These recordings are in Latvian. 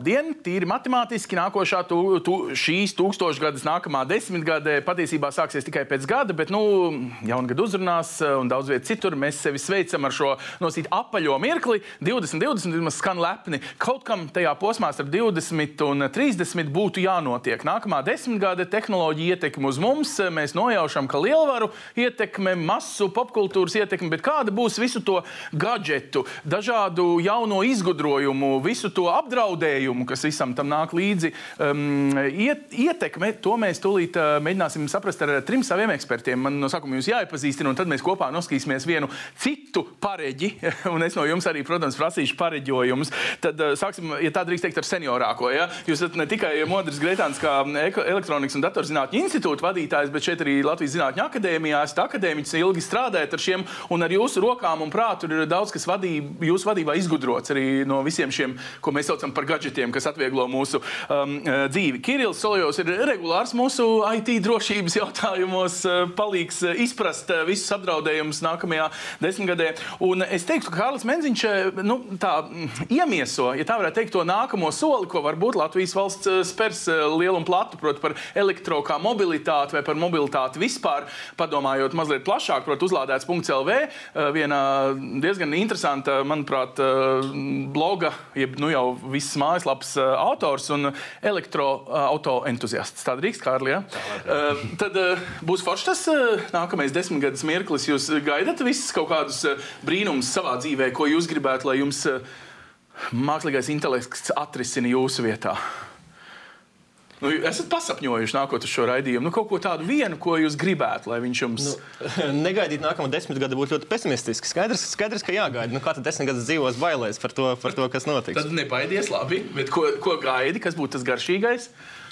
labdien, tīri matemātiski nākošā tu, tu, šīs tūkstošgadas nākamā desmitgadē patiesībā sāksies tikai pēc gada, bet nu, jaungada uzrunās eh, un daudz viet citur mēs sevi sveicam ar šo nosīt apaļo mirkli. 20, 20 vismaz skan lepni. Kaut kam tajā posmā starp 20 un 30 būtu jānotiek. Nākamā desmitgade tehnoloģija ietekme uz mums. Mēs nojaušam, ka lielvaru ietekme, masu popkultūras ietekme, bet kāda būs visu to gadgetu, dažādu jauno izgudrojumu, visu to apdraudējumu, kas visam tam nāk līdzi, um, iet, ietekme, to mēs tūlīt uh, mēģināsim saprast ar trim saviem ekspertiem. Man no sākuma jūs jāiepazīstina, un tad mēs kopā noskatīsimies vienu citu pareģi, un es no jums arī, protams, prasīšu pareģojumus. Tad uh, sāksim, ja tā drīkst teikt, ar seniorāko. Ja? Jūs esat ne tikai Modris Greitāns, kā elektronikas un datorzinātņu institūta vadītājs, bet šeit arī Latvijas Zinātņu akadēmijā esat akadēmiķis, ilgi strādājat ar šiem, un ar jūsu rokām un prātu ir daudz kas vadība, jūsu vadībā izgudrots arī no visiem šiem, ko mēs saucam par gadgetiem, kas atvieglo mūsu um, uh, dzīvi. Kirillis Soljos ir regulārs mūsu IT drošības jautājumos, uh, palīgs uh, izprast visus apdraudējumus nākamajā desmitgadē. Un es teiktu, ka Kārlis Menziņš nu, tā, mm, iemieso, ja tā varētu teikt, to nākamo soli, ko varbūt Latvijas valsts spērs lielu un platu, proti, par elektro kā mobilitāti vai par mobilitāti vispār, padomājot mazliet plašāk, proti, uzlādēts.lv, viena diezgan interesanta, manuprāt, bloga, jeb nu jau visas mājaslapas autors un elektroauto entuziasts. Tā drīkst, Kārli. Ja? Tad būs foršs tas nākamais desmitgades mirklis. Jūs gaidat visus kaut kādus brīnumus savā dzīvē, ko jūs gribētu, lai jums mākslīgais intelekts atrisina jūsu vietā. Nu, esat pasapņojuši nākot uz šo raidījumu. Nu, kaut ko tādu vienu, ko jūs gribētu, lai viņš jums. Nu, negaidīt nākamo desmit gadu būtu ļoti pesimistiski. Skaidrs, skaidrs ka jāgaida. Nu, kā tad desmit gadus dzīvos bailēs par to, par to kas notiks? Tad nebaidies, labi. Bet ko, ko gaidi, kas būtu tas garšīgais?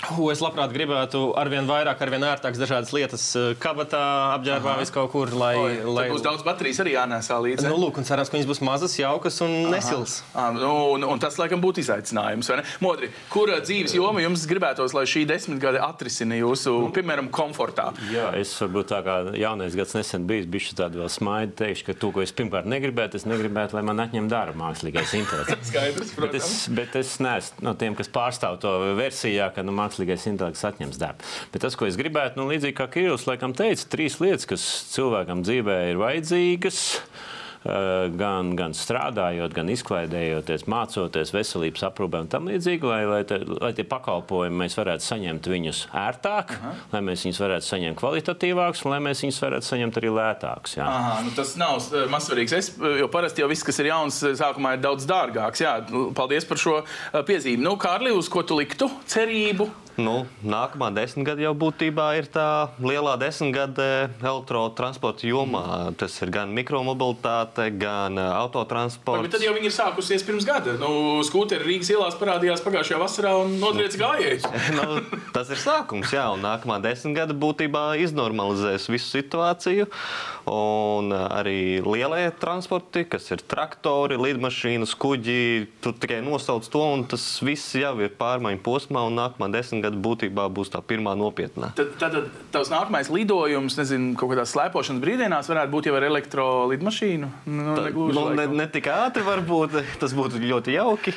Uh, es labprāt gribētu arvien vairāk, arvien ērtākas dažādas lietas, kabatā, apģērbā, vis kaut kur. Lai, Oi, lai... būs daudz baterijas arī jānēsā līdzi. Nu, lūk, un cerams, ka viņas būs mazas, jaukas un nesils. Ah, nu, un, un tas, laikam, būtu izaicinājums. Modri, kura dzīves joma jums gribētos, lai šī desmitgade atrisina jūsu, piemēram, komfortā? Jā, es varbūt tā kā jaunais gads nesen bijis, bišķi tādu vēl smaidu teikšu, ka to, ko es pirmkārt negribētu, es negribētu, lai man atņem darbu mākslīgais intelekts. Skaidrs, protams. Bet es, bet es neesmu no tiem, kas pārstāv to versijā, ka nu, mākslīgais intelekts atņems darbu. Bet tas, ko es gribētu, nu, līdzīgi kā Kirillis laikam teica, trīs lietas, kas cilvēkam dzīvē ir vajadzīgas. Gan, gan strādājot, gan izklaidējoties, mācoties, veselības aprūpē un tam līdzīgi, lai, lai, te, lai tie pakalpojumi mēs varētu saņemt viņus ērtāk, Aha. lai mēs viņus varētu saņemt kvalitatīvākus, un lai mēs viņus varētu saņemt arī lētākus. Aha, nu tas nav mazsvarīgs. Es, jo parasti jau viss, kas ir jauns, sākumā ir daudz dārgāks. Jā, paldies par šo piezīmi. Nu, Kārli, uz ko tu liktu cerību? Nu, nākamā desmitgade jau būtībā ir tā lielā desmitgade elektrotransporta jomā. Tas ir gan mikromobilitāte, gan autotransports. Bet tad jau viņi ir sākusies pirms gada. Nu, Skūteri Rīgas ielās parādījās pagājušajā vasarā un notriec gājējus. nu, tas ir sākums, jā, un nākamā desmitgade būtībā iznormalizēs visu situāciju. Un arī lielie transporti, kas ir traktori, lidmašīnas, kuģi, tu tikai nosauc to, un tas viss jau ir pārmaiņu posmā, un nākamā desmitgade gada būtībā būs tā pirmā nopietnā. Tad, tad, tad tavs nākamais lidojums, nezinu, kaut kādās slēpošanas brīvdienās varētu būt jau ar elektrolidmašīnu? Nu, tā, nu, ne, ne tik ātri varbūt, tas būtu ļoti jauki.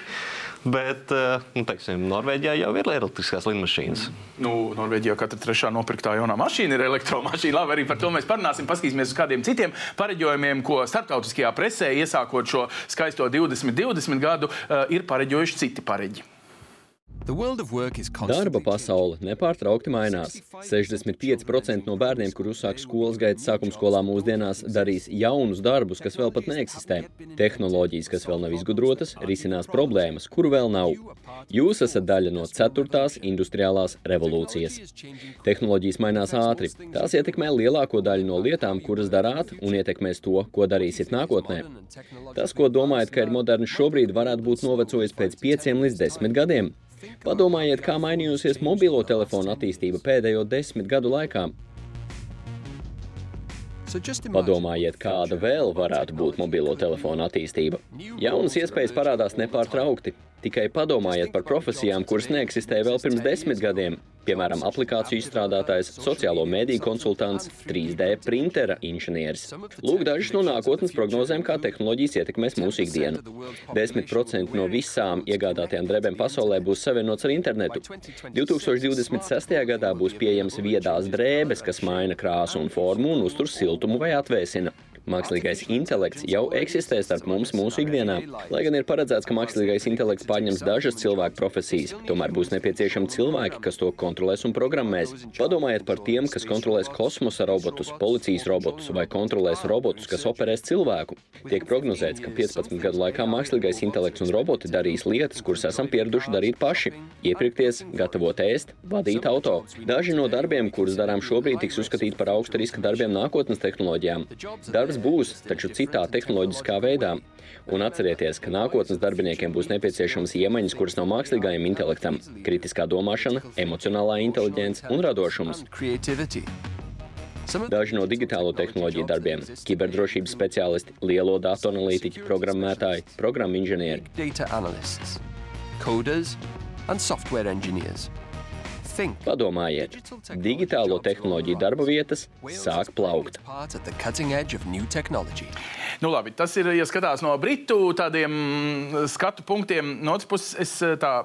Bet, nu, teiksim, Norvēģijā jau ir elektriskās lidmašīnas. Nu, Norvēģijā katra trešā nopirktā jaunā mašīna ir elektromašīna. Labi, arī par to mēs parunāsim. Paskatīsimies uz kādiem citiem pareģojumiem, ko starptautiskajā presē, iesākot šo skaisto 2020 gadu, ir pareģojuši citi pareģi. Darba pasaule nepārtraukti mainās. 65% no bērniem, kur uzsāk skolas gaitas sākuma skolā mūsdienās, darīs jaunus darbus, kas vēl pat neeksistē. Tehnoloģijas, kas vēl nav izgudrotas, risinās problēmas, kuru vēl nav. Jūs esat daļa no ceturtās industriālās revolūcijas. Tehnoloģijas mainās ātri. Tās ietekmē lielāko daļu no lietām, kuras darāt, un ietekmēs to, ko darīsiet nākotnē. Tas, ko domājat, ka ir moderns šobrīd, varētu būt novecojis pēc pieciem līdz desmit gadiem. Padomājiet, kā mainījusies mobilo telefonu attīstība pēdējo desmit gadu laikā. Padomājiet, kāda vēl varētu būt mobilo telefonu attīstība. Jaunas iespējas parādās nepārtraukti. Tikai padomājiet par profesijām, kuras neeksistēja vēl pirms desmit gadiem. piemēram, aplikāciju izstrādātājs, sociālo mediju konsultants, 3D printera inženieris. Lūk, dažas no nākotnes prognozēm, kā tehnoloģijas ietekmēs mūsu ikdienu. 10% no visām iegādātajām drēbēm pasaulē būs savienots ar internetu. 2026. gadā būs pieejams viedās drēbes, kas maina krāsu un formu un uztur siltumu vai atvēsina. Mākslīgais intelekts jau eksistē starp mums mūsu ikdienā. Lai gan ir paredzēts, ka mākslīgais intelekts pārņems dažas cilvēku profesijas, tomēr būs nepieciešami cilvēki, kas to kontrolēs un programmēs. Padomājiet par tiem, kas kontrolēs kosmosa robotus, policijas robotus vai kontrolēs robotus, kas operēs cilvēku. Tiek prognozēts, ka 15 gadu laikā mākslīgais intelekts un roboti darīs lietas, kuras esam pieraduši darīt paši - iepirkties, gatavot ēst, vadīt auto. Daži no darbiem, kurus darām šobrīd, tiks uzskatīti par augsta riska darbiem nākotnes tehnoloģijām. Darbs būs, taču citā tehnoloģiskā veidā. Un atcerieties, ka nākotnes darbiniekiem būs nepieciešamas iemaņas, kuras nav mākslīgajam intelektam - kritiskā domāšana, emocionālā inteliģence un radošums. Daži no digitālo tehnoloģiju darbiem - kiberdrošības speciālisti, lielo datu analītiķi, programmētāji, programmu inženieri. data analysts, coders, and software engineers. Padomājiet, digitālo tehnoloģiju darba vietas sāk plaukt. Nu, labi, tas ir, ja skatās no britu tādiem mm, skatu punktiem. No otras puses, es eh, tā.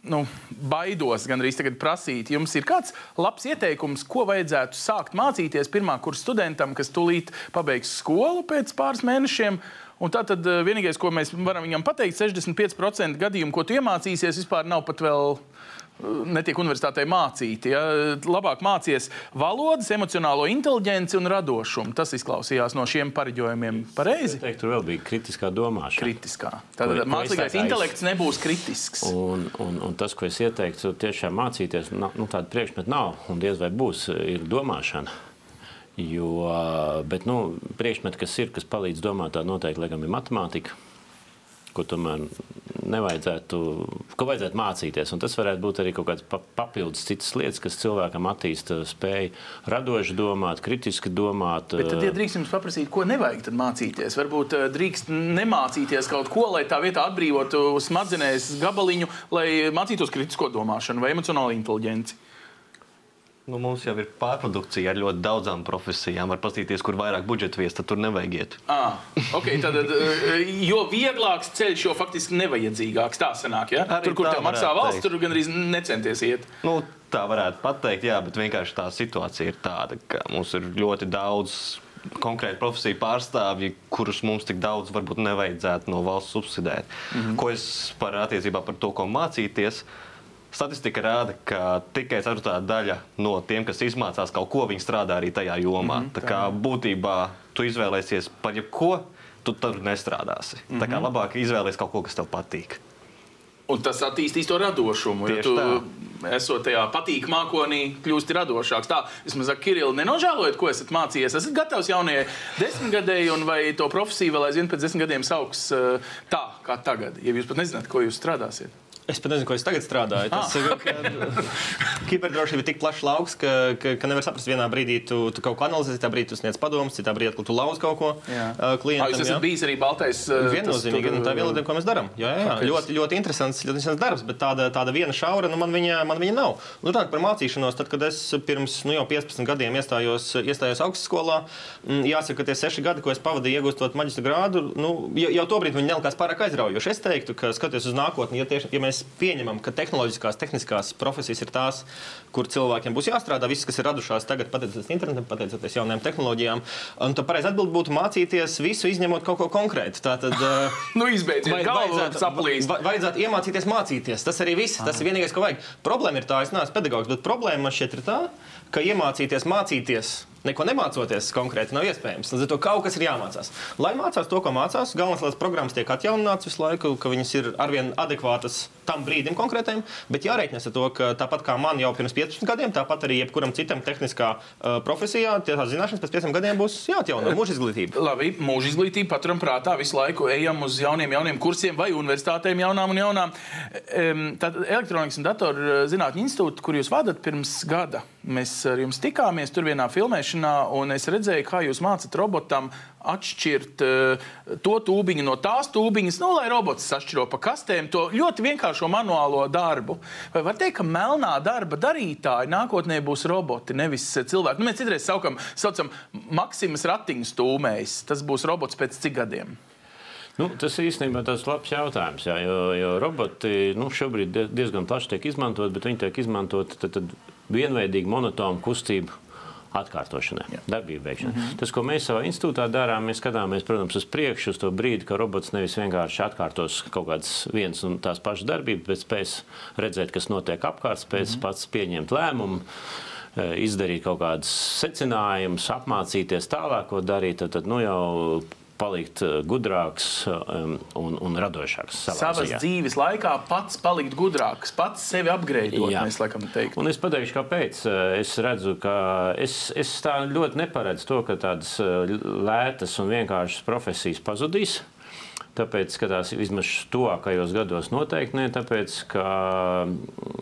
Nu, baidos gan arī tagad prasīt, jums ir kāds labs ieteikums, ko vajadzētu sākt mācīties pirmā kursa studentam, kas tūlīt pabeigs skolu pēc pāris mēnešiem. Un tā tad eh, vienīgais, ko mēs varam viņam pateikt, 65% gadījumu, ko tu iemācīsies, vispār nav pat vēl netiek universitātē mācīti. Ja? Labāk mācies valodas, emocionālo inteligenci un radošumu. Tas izklausījās no šiem pareģojumiem pareizi. Es teiktu, tur vēl bija kritiskā domāšana. Kritiskā. Tātad mākslīgais intelekts nebūs kritisks. Un, un, un tas, ko es ieteiktu, tiešām mācīties, na- nu, tāda priekšmeta nav un diez vai būs, ir domāšana. Jo, bet nu, priekšmeti, kas ir, kas palīdz domāt, tā noteikti laikam, ir matemātika, ko tomēr nevajadzētu, ko vajadzētu mācīties. Un tas varētu būt arī kaut kāds pa- papildus citas lietas, kas cilvēkam attīsta spēju radoši domāt, kritiski domāt. Bet tad, ja drīkst jums paprasīt, ko nevajag tad mācīties, varbūt eh, drīkst nemācīties kaut ko, lai tā vietā atbrīvotu smadzenēs gabaliņu, lai mācītos kritisko domāšanu vai emocionālo inteligenci. Nu, mums jau ir pārprodukcija ar ļoti daudzām profesijām. Var paskatīties, kur vairāk budžeta vies, tad tur nevajag iet. Ah, okay, tad, eh, jo vieglāks ceļš, jo faktiski nevajadzīgāks. Tā sanāk, ja? Arī Tur, kur tā tev maksā valsts, teikt. tur gan arī necenties iet. Nu, tā varētu pateikt, jā, bet vienkārši tā situācija ir tāda, ka mums ir ļoti daudz konkrēti profesiju pārstāvji, kurus mums tik daudz varbūt nevajadzētu no valsts subsidēt. Mm -hmm. Ko es par attiecībā par to, ko mācīties. Statistika rāda, ka tikai ceturtā daļa no tiem, kas izmācās kaut ko, viņi strādā arī tajā jomā. Mm -hmm, tā kā būtībā tu izvēlēsies par jebko, tu tur nestrādāsi. Mm -hmm. Tā kā labāk izvēlēties kaut ko, kas tev patīk. Un tas attīstīs to radošumu. Ja Tieši tu, tā. esot tajā patīk mākonī, kļūsti radošāks. Tā, vismaz ar Kirillu nenožēlojot, ko esat mācījies. Esat gatavs jaunajai desmitgadēji, un vai to profesiju vēl aizvien pēc desmit gadiem sauks eh, tā, kā tagad, ja jūs pat nezināt, ko jūs strādāsiet. Es pat nezinu, ko es tagad strādāju. Tas Ah, ir kiberdrošība ir tik plašs lauks, ka, ka, ka nevar saprast, vienā brīdī tu, tu kaut ko analizē, citā brīdī tu sniedz padomus, citā brīdī tu lauzi kaut ko uh, klientam. jā. esat bijis arī Baltais. tas Viennozīmīgi, un tā ir viena tām, ko mēs darām. Jā, jā, jā. Ok. Ļoti, ļoti interesants, ļoti interesants darbs, bet tāda, tāda viena šaura, nu, man viņa, man viņa nav. Nu, tā, par mācīšanos, tad, kad es pirms nu, jau 15 gadiem iestājos, iestājos augstskolā, mm, jāsaka, ka tie seši gadi, ko es pavadīju iegūstot maģistra grādu, nu, jau, jau tobrīd viņi nelikās pārāk aizraujoši. Es teiktu, ka skatoties uz nākotni, ja, tieši, ja mēs pieņemam, ka tehnoloģiskās, tehniskās profesijas ir tās, kur cilvēkiem būs jāstrādā, visas, kas ir radušās tagad, pateicoties internetam, pateicoties jaunajām tehnoloģijām, un tad pareizi atbild būtu mācīties visu, izņemot kaut ko konkrētu. Tātad, uh, Nu, izbeidziet, Vai- vajadzētu, saplīst. va- vajadzētu iemācīties mācīties. Tas arī viss. Tas ir vienīgais, ko vajag. Problēma ir tā, es neesmu pedagogs, bet problēma man šķiet ir tā, ka iemācīties mācīties. Neko nemācoties konkrēti nav iespējams. Līdz ar to kaut kas ir jāmācās. Lai mācās to, ko mācās, galvenais, lai programmas tiek atjauninātas visu laiku, ka viņas ir arvien adekvātas tam brīdim konkrētajam, bet jārēķinās ar to, ka tāpat kā man jau pirms 15 gadiem, tāpat arī jebkuram citam tehniskā uh, profesijā, tās zināšanas pēc 5 gadiem būs jāatjauno mūža izglītība. Labi, mūža izglītība paturam prātā. Visu laiku ejam uz jauniem, jauniem kursiem vai universitātēm, jaunām un jaunām. Em, Tad elektronikas un datorzinātņu institūts, kur jūs vadat pirms gada, Mēs ar jums tikāmies tur vienā filmēšanā, un es redzēju, kā jūs mācāt robotam atšķirt uh, to tūbiņu no tās tūbiņas, nu, lai robots sašķiro pa kastēm to ļoti vienkāršo manuālo darbu. Vai var teikt, ka melnā darba darītāji nākotnē būs roboti, nevis cilvēki? Nu, mēs citreiz saukam, saucam Maksimas ratiņu stūmējs. Tas būs robots pēc cik gadiem? Nu, tas īstenībā ir labs jautājums, jā, jo, jo roboti nu, šobrīd diezgan plaši tiek izmantot, bet viņi tiek izmantoti vienveidīgi monotonu kustību atkārtošanai, Jā. darbību veikšanai. Mm -hmm. Tas, ko mēs savā institūtā darām, mēs skatāmies, protams, uz priekšu, uz to brīdi, ka robots nevis vienkārši atkārtos kaut kādas vienas un tās pašas darbības, bet spēs redzēt, kas notiek apkārt, spēs mm -hmm. pats pieņemt lēmumu izdarīt kaut kādus secinājumus, apmācīties tālāk, ko darīt. Tad, tad nu, jau palikt eh, gudrāks um, un, un radošāks. Savas ziņā. dzīves laikā pats palikt gudrāks, pats sevi apgleznot. Mēs laikam teiktu. Un es pateikšu, kāpēc. Eh, es redzu, ka es, es tā ļoti neparedzu to, ka tādas eh, lētas un vienkāršas profesijas pazudīs. Tāpēc, skatās vismaz tuvākajos gados noteikti ne, tāpēc, ka mm,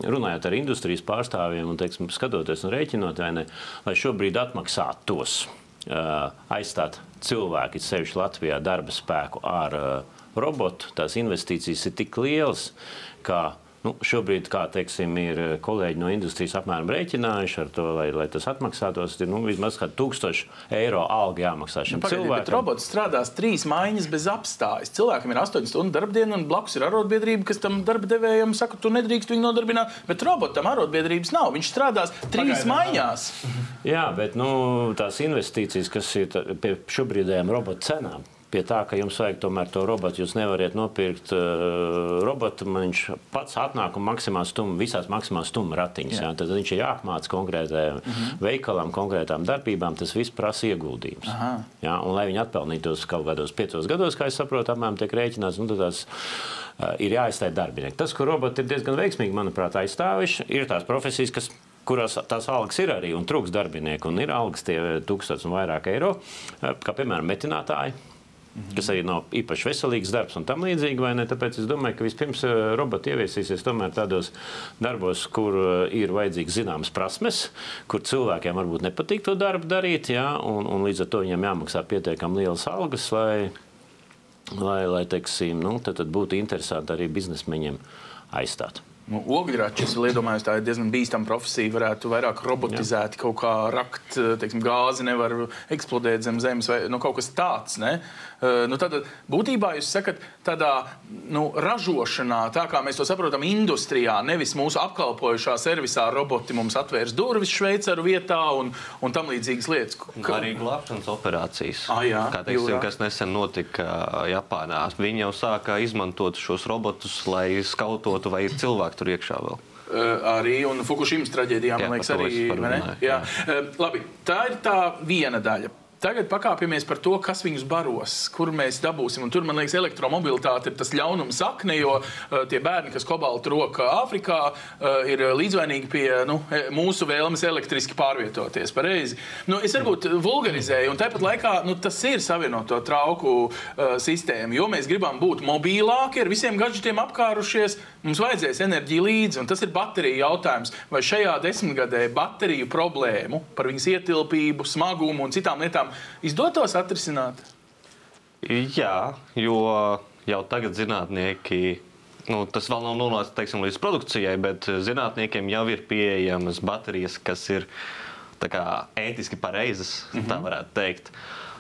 runājot ar industrijas pārstāvjiem un, teiksim, skatoties un rēķinot, ne, lai šobrīd atmaksātu tos aizstāt cilvēki, sevišķi Latvijā, darba spēku ar robotu, tās investīcijas ir tik lielas, ka Nu, šobrīd, kā teiksim, ir kolēģi no industrijas apmēram rēķinājuši ar to, lai, lai tas atmaksātos, ir nu, vismaz 1000 eiro alga jāmaksā šim Pagaidi, cilvēkam. Bet robots strādās trīs maiņas bez apstājas. Cilvēkam ir 8 stundu darbdiena, un blakus ir arotbiedrība, kas tam darba devējam saka, tu nedrīkst viņu nodarbināt. Bet robotam arotbiedrības nav. Viņš strādās trīs Pagaidām, maiņās. Jā, bet nu, tās investīcijas, kas ir pie šobrīdējām robotu cenām, pie tā, ka jums vajag tomēr to robotu. Jūs nevarat nopirkt uh, robotu. Viņš pats atnāk un maksimā stumj, visās maksimā stumj ratiņas. Jā. Jā. Tad viņš ir jāapmāca konkrētajam uh -huh. veikalam, konkrētām darbībām. Tas viss prasa ieguldījums. Jā, un lai viņi atpelnītos kaut kādos piecos gados, kā es saprotu, apmēram tiek rēķināts, nu, tās uh, ir jāaizstāj darbinieki. Tas, ko roboti ir diezgan veiksmīgi, manuprāt, aizstāviši, ir tās profesijas, kas kurās tās algas ir arī un trūks darbinieku, un ir algas tie tūkstoši un vairāk eiro, uh, kā piemēram metinātāji -hmm. kas arī nav īpaši veselīgs darbs un tam līdzīgi. Tāpēc es domāju, ka vispirms eh, roboti ieviesīsies tomēr tādos darbos, kur eh, ir vajadzīgs zināmas prasmes, kur cilvēkiem varbūt nepatīk to darbu darīt, jā, un, un līdz ar to viņiem jāmaksā pietiekami lielas algas, lai, lai, lai teiksim, nu, tad, tad būtu interesanti arī biznesmeņiem aizstāt. Nu, Ogļračs, iedomājos, tā ir diezgan bīstama profesija. Varētu vairāk robotizēt, Jā. kaut kā rakt, teiksim, gāzi nevar eksplodēt zem zemes vai nu, kaut kas tāds. Ne? Uh, nu, tad būtībā jūs sakat, tādā nu, ražošanā, tā kā mēs to saprotam, industrijā, nevis mūsu apkalpojušā servisā roboti mums atvērs durvis Šveicaru vietā un, un tam līdzīgas lietas. Ka... Arī glābšanas operācijas. Ah, jā, kā teiksim, jūrā. kas nesen notika Japānā. Viņi jau sāka izmantot šos robotus, lai skautotu, vai ir cilvēki tur iekšā vēl. Arī un Fukushimas traģēdijā, man liekas, arī. Jā. Jā. Uh, labi, tā ir tā viena daļa. Tagad pakāpjamies par to, kas viņus baros, kur mēs dabūsim. Un tur, man liekas, elektromobilitāte ir tas ļaunums sakne, jo uh, tie bērni, kas kobaltu roka Āfrikā, uh, ir līdzvainīgi pie nu, mūsu vēlmes elektriski pārvietoties. Pareizi. Nu, es varbūt vulgarizēju, un tāpat laikā nu, tas ir savienoto trauku uh, sistēma, jo mēs gribam būt mobilāki, ar visiem gadgetiem apkārušies. Mums vajadzēs enerģiju līdzi, un tas ir bateriju jautājums. Vai šajā desmitgadē bateriju problēmu par viņas ietilpību, smagumu un citām lietām problēmām izdotos atrisināt? Jā, jo jau tagad zinātnieki. Nu, tas vēl nav nonācis teiksim, līdz produkcijai, bet zinātniekiem jau ir pieejamas baterijas, kas ir kā, ētiski pareizas, mm -hmm. tā mhm. varētu teikt.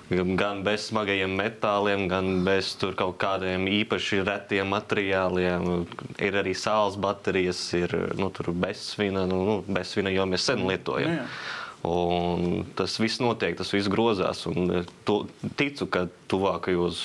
Gan bez smagajiem metāliem, gan bez kaut kādiem īpaši retiem materiāliem. Ir arī sāls baterijas, ir nu, bezsvina, nu, nu, bezsvina, jo mēs sen lietojam. Mm -hmm. Un tas viss notiek, tas viss grozās. Un to, ticu, ka tuvākajos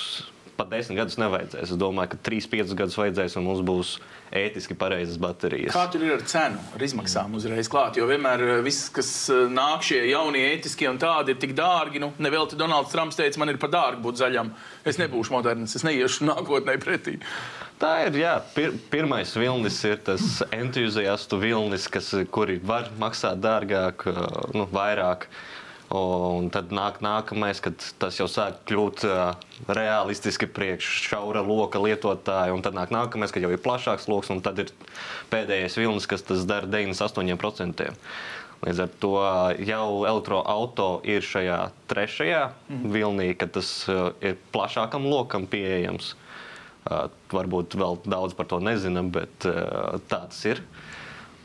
pat desmit gadus nevajadzēs. Es domāju, ka trīs, piecus gadus vajadzēs, un mums būs ētiski pareizas baterijas. Kā tur ir ar cenu, ar izmaksām uzreiz klāt? Jo vienmēr eh, viss, kas eh, nāk šie jaunie ētiskie un tādi, ir tik dārgi. Nu, Nevēl te Donalds Trumps teica, man ir par dārgu būt zaļam. Es nebūšu moderns, es neiešu nākotnē pretī. Tā ir. Jā, pir, pirmais vilnis ir tas entuziastu vilnis, kas, kuri var maksāt dārgāk, eh, nu, vairāk. Un tad nāk nākamais, kad tas jau sāk kļūt uh, realistiski priekš šaura loka lietotāja. Un tad nāk nākamais, kad jau ir plašāks lokus, un tad ir pēdējais vilnis, kas tas dara 98%. Līdz ar to jau elektroautorāts ir šajā trešajā Mhm. vilnī, kad tas uh, ir plašākam lokam pieejams. Uh, varbūt vēl daudz par to nezinām, bet tā tas ir.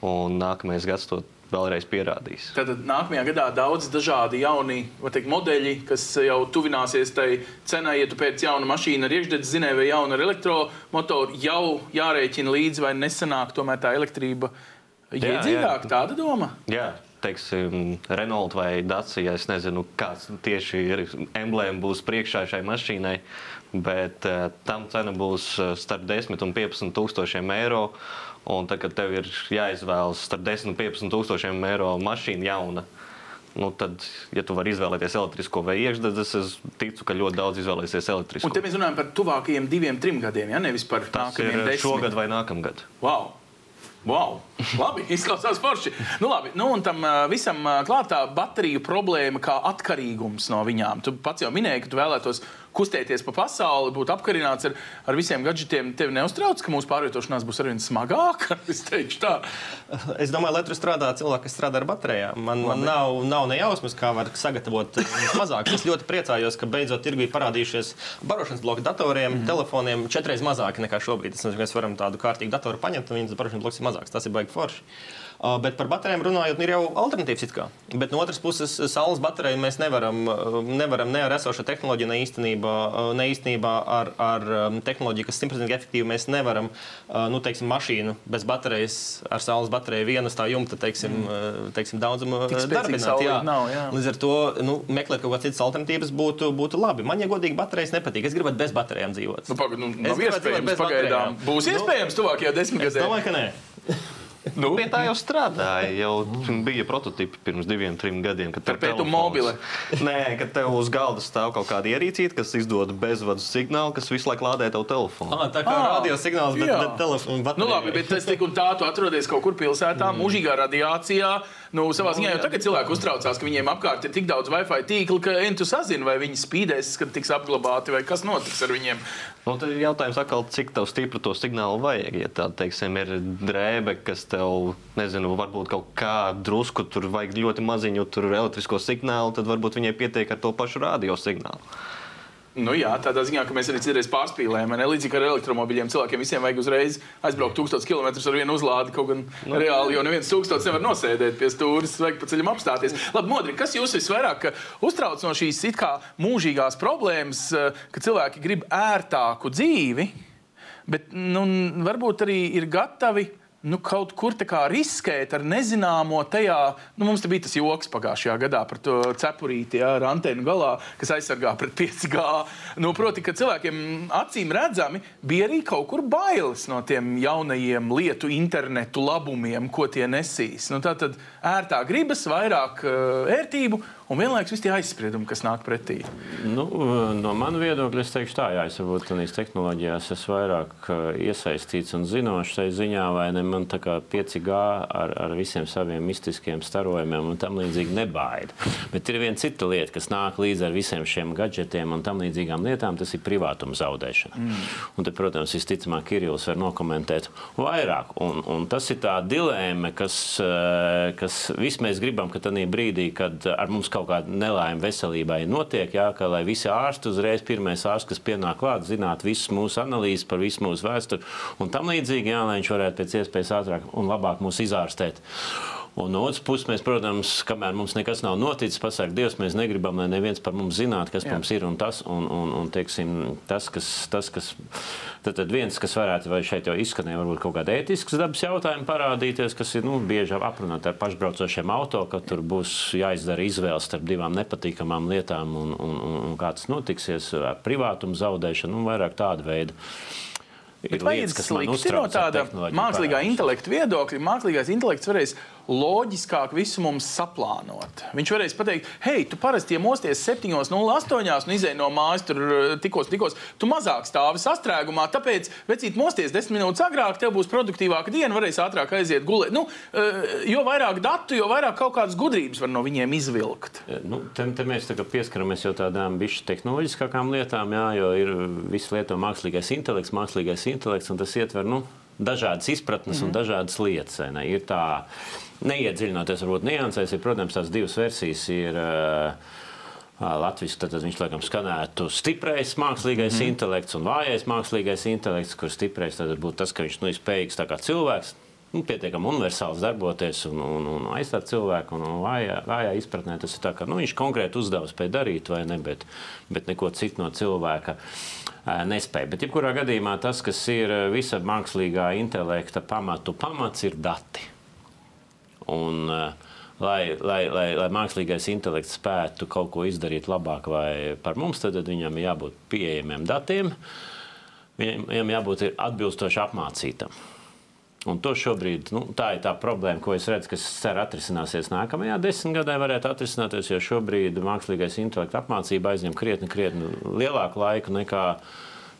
Un nākamais gads to vēlreiz pierādīs. Tad nākamajā gadā daudz dažādi jauni teikt, modeļi, kas jau tuvināsies tai cenai, ja tu pēc jauna mašīna ar iekšdedzi zinēju vai jaunu ar elektromotoru, jau jārēķina līdzi vai nesanāk tomēr tā elektrība iedzīvāk. Tāda doma. Jā, teiksim, Renault vai Dacia. Es nezinu, kāds tieši ir emblēma būs priekšā šai mašīnai, bet uh, tam cena būs eh, starp 10 un 15 tūkstošiem eiro. Un tad, kad tev ir jāizvēlas starp 10 un 15 tūkstošiem eiro mašīna jauna, nu tad, ja tu vari izvēlēties elektrisko vai iekšdedzes, es ticu, ka ļoti daudz izvēlēsies elektrisko. Un te mēs runājam par tuvākajiem diviem, trim gadiem, ja nevis par Tas nākamajiem desmit. šogad vai nākamgad. Wow! Wow. Labi, izklausās forši. Nu, labi, nu, un tam visam klātā bateriju problēma kā atkarīgums no viņām. Tu pats jau minēji, ka tu vēlētos kustēties pa pasauli, būt apkarināts ar, ar visiem gadgetiem. Tev neuztrauc, ka mūsu pārvietošanās būs arvien smagāka. Es. Es domāju, lai tur strādā cilvēki, kas strādā ar baterijām. Man, man nav, nav ne jausmas, kā var sagatavot eh, mazāk. Es ļoti priecājos, ka beidzot tirgu ir parādījušies barošanas bloki datoriem, mm -hmm. telefoniem četreiz mazāki nekā šobrīd. Tas nozīmē, ka mēs varam tādu kārtīgu datoru paņemt, un viņas barošanas bloks ir mazāks. Tas ir baigi forši. Uh, bet par baterijām runājot, nu, ir jau alternatīvas. it kā. Bet no otras puses, saules bateriju mēs nevaram, uh, nevaram ne ar esošo tehnoloģiju, ne īstenībā, uh, ne īstenībā ar, ar um, tehnoloģiju, kas simtprocentīgi efektīvi, mēs nevaram, nu, teiksim, mašīnu bez baterijas, ar saules bateriju vienas tā jumta, teiksim, mm. teiksim daudzumu darbināt. jā. nav, jā. Līdz ar to nu, meklēt kaut kādas citas alternatīvas būtu, būtu labi. Man, ja godīgi, baterijas nepatīk. Es gribētu bez baterijām dzīvot. Nu, pagad, nu, Es nav iespējams bez pagaidām. baterijām. Būs Nu, iespējams tuvākajā Es desmitgadē. domāju, ka nē. Nu, Pie tā jau strādāja. Jau bija prototypi pirms diviem, trim gadiem. kad tev telefons- mobile. Nē, kad tev uz galda stāv kaut kāda ierīcīte, kas izdod bezvadu signālu, kas visu laiku lādē tavu telefonu. Ah, tā kā Ah, radio signāls, bet, bet telefona baterija. Nu, labi, bet tas tik un tā, tu atrodies kaut kur pilsētā, mm. mūžīgā radiācijā. Nu, savā ziņā jau tagad cilvēki uztraucās, ka viņiem apkārt ir tik daudz Wi-Fi tīkla, ka enti sazina, vai viņi spīdēs, kad tiks apglabāti, vai kas notiks ar viņiem. Nu, tad ir jautājums, atkal, cik tev stipru to signālu vajag. Ja tā teiksim, ir drēbe, kas tev, nezinu, varbūt kaut kā drusku tur vajag ļoti maziņu tur elektrisko signālu, tad varbūt viņai pietiek ar to pašu radio signālu. Nu, jā, tādā ziņā, ka mēs arī citreiz pārspīlējam. Ne? Līdzīgi ar elektromobīļiem cilvēkiem visiem vajag uzreiz aizbraukt 1000 km ar vienu uzlādi. Kaut gan nu, reāli jau neviens tūkstotis nevar nosēdēt pie stūres, vajag pa ceļam apstāties. Labi, Modri, kas jūs visvairāk eh, uztrauc no šīs it kā mūžīgās problēmas, eh, ka cilvēki grib ērtāku dzīvi, bet nu, varbūt arī ir gatavi. Nu, kaut kur riskēt ar nezināmo tajā, nu, mums bija tas joks pagājušajā gadā par to cepurīti jā, ar antenu galā, kas aizsargā pret 5G. Nu, proti, ka cilvēkiem acīm redzami bija arī kaut kur bailes no tiem jaunajiem lietu internetu labumiem, ko tie nesīs. Nu, tā tad ērtā gribas, vairāk uh, ērtību un vienlaikus visi tie aizspriedumi, kas nāk pretī. Nu, no manas viedokļa es teikšu, tā, jā, es varbūt tādās tehnoloģijās esmu vairāk uh, iesaistīts un zinošs šai ziņā, vai ne man tā kā 5G ar, ar visiem saviem mistiskiem starojumiem un tam līdzīgi nebaida. Bet ir viena cita lieta, kas nāk līdzi ar visiem šiem gadgetiem un tam līdzīgām lietām, tas ir privātuma zaudēšana. Mm. Un te, protams, visticamāk, Kirillis var nokomentēt vairāk. Un, un tas ir tā dilēma, kas, uh, kas viss mēs gribam, ka tajā brīdī, kad ar mums kaut kāda nelaime veselībai notiek, jā, ka lai visi ārsti uzreiz, pirmais ārsts, kas pienāk klāt, zinātu visas mūsu analīzes par visu mūsu vēsturi un tam līdzīgi, jā, lai viņš varētu pēc iespējas ātrāk un labāk mūs izārstēt. Un no otras puses, mēs, protams, kamēr mums nekas nav noticis, pasakām, Dievs, mēs negribam, lai neviens par mums zinātu, kas Jā. mums ir un tas, un, un, un teiksim, tas, kas, tas, kas tad, tad viens, kas varētu, vai šeit jau izskanēja, varbūt kaut kāda ētisks dabas jautājuma parādīties, kas ir nu, bieži aprunāt ar pašbraucošiem auto, ka tur būs jāizdara izvēles starp divām nepatīkamām lietām un, un, un, un kā tas notiksies ar privātumu zaudēšanu un vairāk tāda veida. Bet ir slikti no tāda mākslīgā intelekta viedokļa? Mākslīgais intelekts varēs loģiskāk visu mums saplānot. Viņš varēs pateikt, hei, tu parasti iemosties 7.08 un izēj no mājas tur eh, tikos, tikos. Tu mazāk stāvi sastrēgumā, tāpēc, vecīt, mosties 10 minūtes agrāk, tev būs produktīvāka diena, varēs ātrāk aiziet gulēt. Nu, eh, jo vairāk datu, jo vairāk kaut kādas gudrības var no viņiem izvilkt. Nu, te, te mēs pieskaramies jau tādām bišķi tehnoloģiskākām lietām, jā, jo ir visi lieto mākslīgais intelekts, mākslīgais intelekts, un tas ietver, nu, dažādas izpratnes mm un dažādas lietas. Ne? Ir tā, neiedziļinoties varbūt niansēs, ir, protams, tās divas versijas. Ir, uh, Latvijas tad viņš laikam skanētu stiprais mākslīgais mm. intelekts un vājais mākslīgais intelekts, kur stiprais tad būtu tas, ka viņš nu, ir spējīgs kā cilvēks nu, pietiekami universāls darboties un, un, un aizstāt cilvēku. Un, un vājā, vājā izpratnē tas ir tā, ka nu, viņš konkrēti uzdevums spēj darīt vai ne, bet, bet neko citu no cilvēka nespēja. Bet, jebkurā gadījumā, tas, kas ir visa mākslīgā intelekta pamatu pamats, ir dati. Un, lai, lai, lai, lai mākslīgais intelekts spētu kaut ko izdarīt labāk par mums, tad viņam ir jābūt pieejamiem datiem, viņam jābūt atbilstoši apmācītam. Un to šobrīd, nu, tā ir tā problēma, ko es redzu, kas cer atrisināsies nākamajā desmitgadē, varētu atrisināties, jo šobrīd mākslīgais intelekts apmācība aizņem krietni, krietni lielāku laiku nekā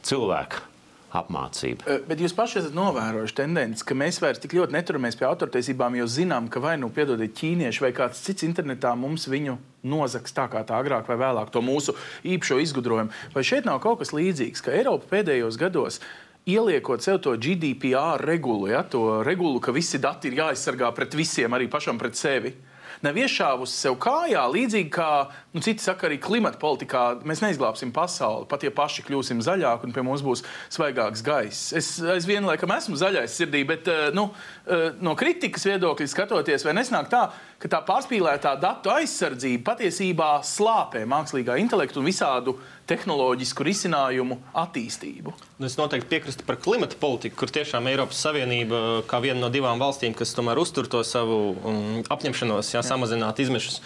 cilvēka apmācība. Bet jūs paši esat novērojuši tendenci, ka mēs vairs tik ļoti neturamies pie autortiesībām, jo zinām, ka vai nu piedodiet ķīnieši vai kāds cits internetā mums viņu nozags tā kā tā agrāk vai vēlāk to mūsu īpašo izgudrojumu. Vai šeit nav kaut kas līdzīgs, ka Eiropa pēdējos gados ieliekot sev to GDPR regulu, ja, to regulu, ka visi dati ir jāaizsargā pret visiem, arī pašam pret sevi. Nav iešāvusi sev kājā, līdzīgi kā nu, citi saka, arī klimata politikā. Mēs neizglābsim pasauli, pat ja paši kļūsim zaļāki un pie mums būs svaigāks gaiss. Es aizvien laikam esmu zaļais sirdī, bet eh, nu, eh, no kritikas viedokļa skatoties, vai nesnāk tā, ka tā pārspīlētā datu aizsardzība patiesībā slāpē mākslīgā intelektu un visādu tehnoloģisku risinājumu attīstību. Nu, es noteikti piekrītu par klimata politiku, kur tiešām Eiropas Savienība, kā viena no divām valstīm, kas tomēr uztur to savu um, apņemšanos, jā. samazināt izmešus.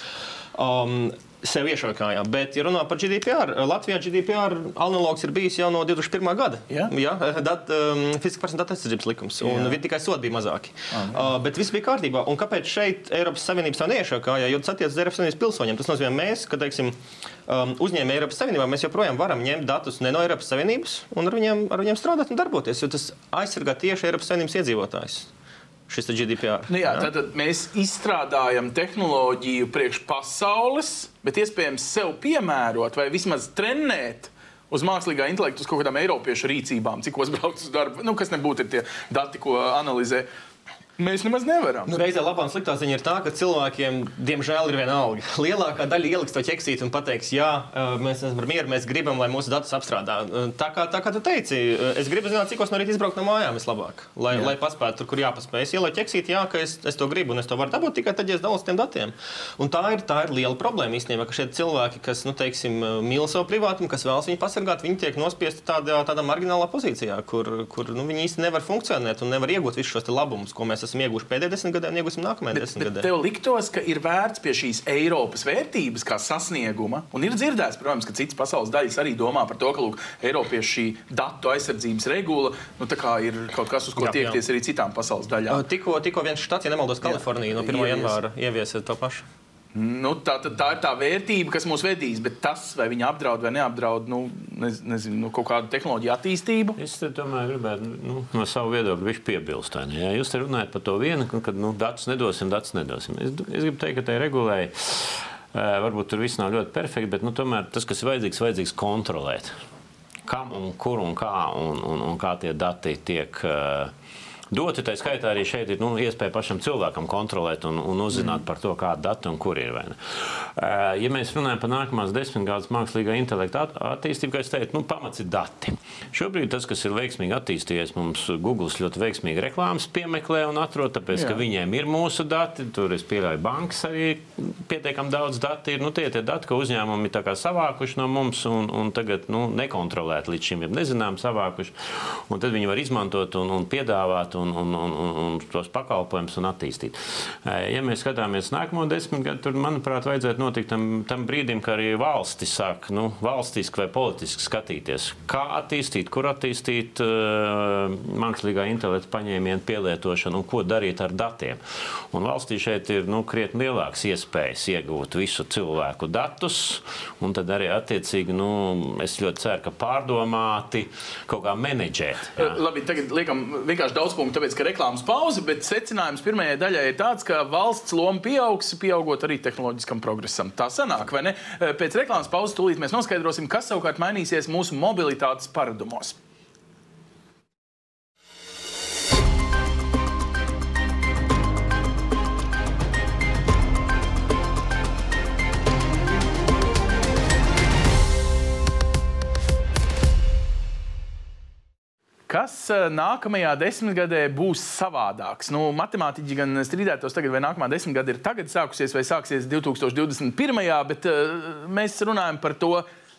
Um, sev iešaukājām. Bet, ja runā par GDPR, Latvijā GDPR analogs ir bijis jau no 2001. gada. Jā, ja? dat, um, fiziskā persona datu aizsardzības likums. Un jā. tikai sodi bija mazāki. Ah, uh, bet viss bija kārtībā. Un kāpēc šeit Eiropas Savienība savu neiešaukāja? Jo tas attiecas uz Eiropas Savienības pilsoņiem. Tas nozīmē, mēs, ka teiksim, um, uzņēmēji Eiropas Savienībā, mēs joprojām varam ņemt datus ne no Eiropas Savienības un ar viņiem, ar viņiem strādāt un darboties, jo tas aizsargā tieši Eiropas Savienības iedzīvotājus šis GDPR. Nu jā, ja? Tad mēs izstrādājam tehnoloģiju priekš pasaules, bet iespējams sev piemērot vai vismaz trenēt. Uz mākslīgā intelekta, uz kaut kādām eiropiešu rīcībām, cik es braucu uz darbu, nu, kas nebūtu tie dati, ko analizē. Uh, Mēs nemaz nevaram. Nu, reizē labā un sliktā ziņa ir tā, ka cilvēkiem, diemžēl, ir viena alga. Lielākā daļa ieliks to ķeksīt un pateiks, jā, mēs esam par mieru, mēs gribam, lai mūsu datus apstrādā. Tā kā, tā kā tu teici, es gribu zināt, cik no rīta izbraukt no mājām vislabāk, lai, jā. lai paspētu tur, kur jāpaspēj. Es ielieku ķeksīt, jā, ka es, es to gribu un es to varu dabūt tikai tad, ja es dalos tiem datiem. Un tā ir, tā ir liela problēma īstenībā, ka šie cilvēki, kas, nu, teiksim, mīl savu privātumu, kas vēlas viņu pasargāt, viņi tiek nospiesti tādā, tādā marginālā pozīcijā, kur, kur nu, viņi īsti nevar funkcionēt un nevar iegūt visus šos labumus, ko mēs esam ieguvuši pēdējā desmit gadē un iegūsim nākamajā desmit gadē. Tev liktos, ka ir vērts pie šīs Eiropas vērtības kā sasnieguma, un ir dzirdēts, protams, ka citas pasaules daļas arī domā par to, ka lūk, Eiropiešu šī datu aizsardzības regula nu, ir kaut kas, uz ko jā, tiekties jā. arī citām pasaules daļām. Tikko, tikko viens štats, ja nemaldos, Kalifornija no 1. janvāra ieviesa to pašu. Nu, tā, tā, tā ir tā vērtība, kas mūs vedīs, bet tas, vai viņi apdraud vai neapdraud nu, nez, nezinu, nu, kaut kādu tehnoloģiju attīstību. Es tomēr gribētu nu, no savu viedokli piebilst. Ja jūs te runājat par to vienu, ka nu, datus nedosim, datus nedosim. Es, es gribu teikt, ka tai regulēji. Varbūt tur viss nav ļoti perfekti, bet nu, tomēr tas, kas ir vajadzīgs, vajadzīgs kontrolēt. Kam un kur un kā, un, un, un kā tie dati tiek uh, doti. Tā skaitā arī šeit ir nu, iespēja pašam cilvēkam kontrolēt un, un uzzināt mm. par to, kāda data un kur ir. Ja mēs runājam par nākamās desmitgades mākslīgā intelekta at attīstību, kā es teicu, nu, pamats ir dati. Šobrīd tas, kas ir veiksmīgi attīstījies, mums Google ļoti veiksmīgi reklāmas piemeklē un atrod, tāpēc, Jā. ka viņiem ir mūsu dati. Tur es pieļauju, bankas arī pietiekami daudz datu ir. Nu, tie ir dati, ko uzņēmumi ir savākuši no mums un, un tagad nu, nekontrolēti līdz šim, jau nezinām, savākuši. Un tad viņi var izmantot un, un piedāvāt. Un un, un, un, un, un tos pakalpojumus un attīstīt. Ja mēs skatāmies nākamo desmitgadu, tad, manuprāt, vajadzētu notikt tam, tam brīdim, kad arī valstis sāk nu, valstiski vai politiski skatīties, kā attīstīt, kur attīstīt uh, mākslīgā intelekta paņēmienu pielietošanu un ko darīt ar datiem. Un valstī šeit ir nu, krietni lielāks iespējas iegūt visu cilvēku datus, un tad arī attiecīgi, nu, es ļoti ceru, ka pārdomāti kaut kā menedžēt. Jā. Labi, tagad liekam vienkārši daudz punktu tāpēc, ka reklāmas pauze, bet secinājums pirmajai daļai ir tāds, ka valsts loma pieaugs, pieaugot arī tehnoloģiskam progresam. Tā sanāk, vai ne? Pēc reklāmas pauzes tūlīt mēs noskaidrosim, kas savukārt mainīsies mūsu mobilitātes paradumos. Eh, nākamajā desmitgadē būs savādāks? Nu, matemātiķi gan strīdētos tagad, vai nākamā desmitgade ir tagad sākusies vai sāksies 2021. bet uh, mēs runājam par to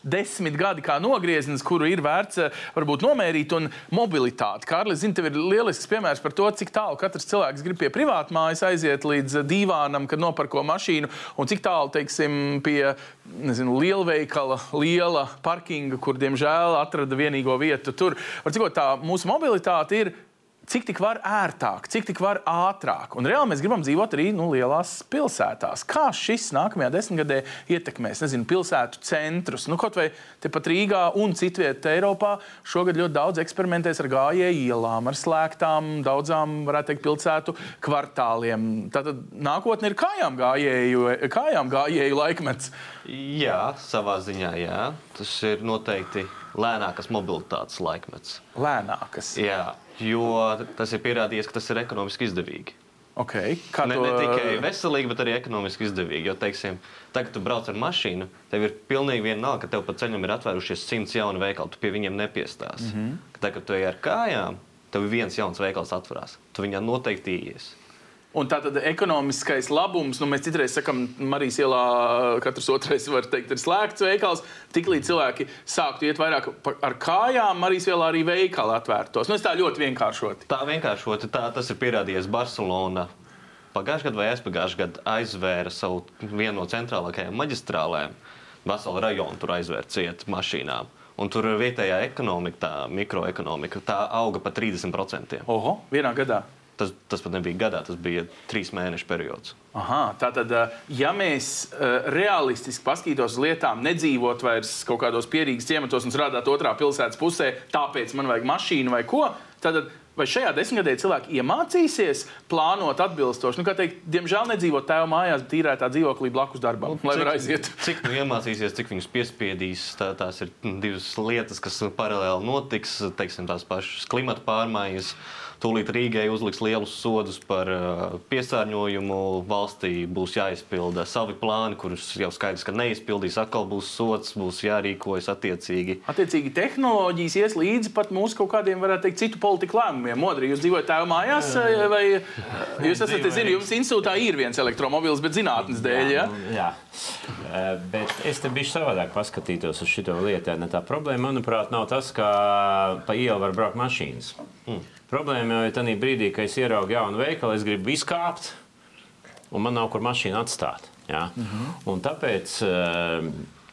desmit gadi kā nogrieznis, kuru ir vērts eh, varbūt nomērīt, un mobilitāte. Kārlis, zinu, tev ir lielisks piemērs par to, cik tālu katrs cilvēks grib pie privātmājas aiziet līdz eh, divānam, kad nopirko mašīnu, un cik tālu, teiksim, pie nezinu, lielveikala, liela parkinga, kur, diemžēl, atrada vienīgo vietu tur. Var cikot, tā mūsu mobilitāte ir cik tik var ērtāk, cik tik var ātrāk. Un reāli mēs gribam dzīvot arī nu, lielās pilsētās. Kā šis nākamajā desmitgadē ietekmēs nezinu, pilsētu centrus? Nu, kaut vai tepat Rīgā un citvietā Eiropā šogad ļoti daudz eksperimentēs ar gājēju ielām, ar slēgtām, daudzām, varētu teikt, pilsētu kvartāliem. Tātad nākotne ir kājām gājēju, kājām gājēju laikmets. Jā, savā ziņā, jā. Tas ir noteikti lēnākas mobilitātes laikmets. Lēnākas. Jā, jo tas ir pierādījies, ka tas ir ekonomiski izdevīgi. Okay. Kā Ne, to- ne tikai veselīgi, bet arī ekonomiski izdevīgi. Jo, teiksim, tagad, kad tu brauc ar mašīnu, tev ir pilnīgi vienalga, ka tev pa ceļam ir atvērušies simts jaunu veikalu. Tu pie viņiem nepiestās. Mm. -hmm. Tagad, kad tu ej ar kājām, tev viens jauns veikals atverās. Tu viņā noteikti ies. Un tā tad ekonomiskais labums, nu, mēs citreiz sakām, Marijas ielā katrs otrais var teikt, ir slēgts veikals. Tiklīdz cilvēki sāktu iet vairāk ar kājām, Marijas ielā arī veikali atvērtos. Nu, tā ļoti vienkāršoti. Tā vienkāršoti tā, tas ir pierādījies Barcelonā. Pagājušajā gadā vai aizpagājušajā gadā aizvēra savu vienu no centrālākajām maģistrālēm. Veselu rajonu tur aizvēra ciet mašīnām. Un tur vietējā ekonomika, tā mikroekonomika, tā auga par 30%. Oho, vienā gadā. Tas, tas pat nebija gadā, tas bija trīs mēnešu periods. Aha, tātad, eh, ja mēs uh, realistiski paskatītos uz lietām, nedzīvot vairs kaut kādos pierīgas ciematos un strādāt otrā pilsētas pusē, tāpēc man vajag mašīnu vai ko, tad vai šajā desmitgadē cilvēki iemācīsies plānot atbilstoši? Nu, teikt, diemžēl nedzīvot tēva mājās, bet īrētā dzīvoklī blakus darbam, lai var aiziet. Cik nu iemācīsies, cik viņus piespiedīs, tā, tās ir divas lietas, kas paralēli notiks. Teiksim, tās pašas klimata pārmaiņas. Tūlīt Rīgai uzliks lielus sodus par piesārņojumu. Valstī būs jāizpilda savi plāni, kurus jau skaidrs, ka neizpildīs. Atkal būs sots, būs jārīkojas attiecīgi. Attiecīgi, tehnoloģijas ies līdzi pat mūsu kaut kādiem, varētu teikt, citu politiku lēmumiem. Modri, jūs dzīvojat tēva mājās, vai jūs esat, es zinu, jums institūtā ir viens elektromobils, bet zinātnes dēļ, ja? jā. Eh, Bet es te biju savādāk paskatītos uz šo lietu. Ne, tā problēma, manuprāt, nav tas, ka pa ielu var braukt mašīnas. Mm. Problēma jau ir tajā brīdī, kad es ieraugu jaunu veikalu, es gribu izkāpt, un man nav kur mašīnu atstāt. Ja? Mm -hmm. Un tāpēc uh,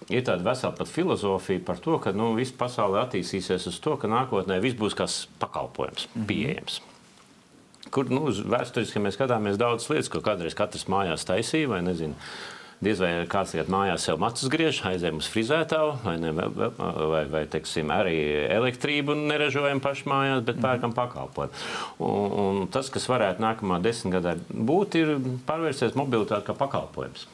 ir tāda vesela pat filozofija par to, ka nu, viss pasaule attīstīsies uz to, ka nākotnē viss būs kā pakalpojums, mm -hmm. pieejams. Kur nu, vēsturiski mēs skatāmies daudzas lietas, ko kādreiz katrs mājās taisīja, vai nezinu. Diez vai kāds tagad mājās sev matus griež, aizējām uz frizētāju, vai, ne, vai, vai, vai, teiksim, arī elektrību neražojam paši mājās, bet pērkam pakalpojumu. Un, un tas, kas varētu nākamā desmitgadē būt, ir pārvērsties mobilitāte kā pakalpojums.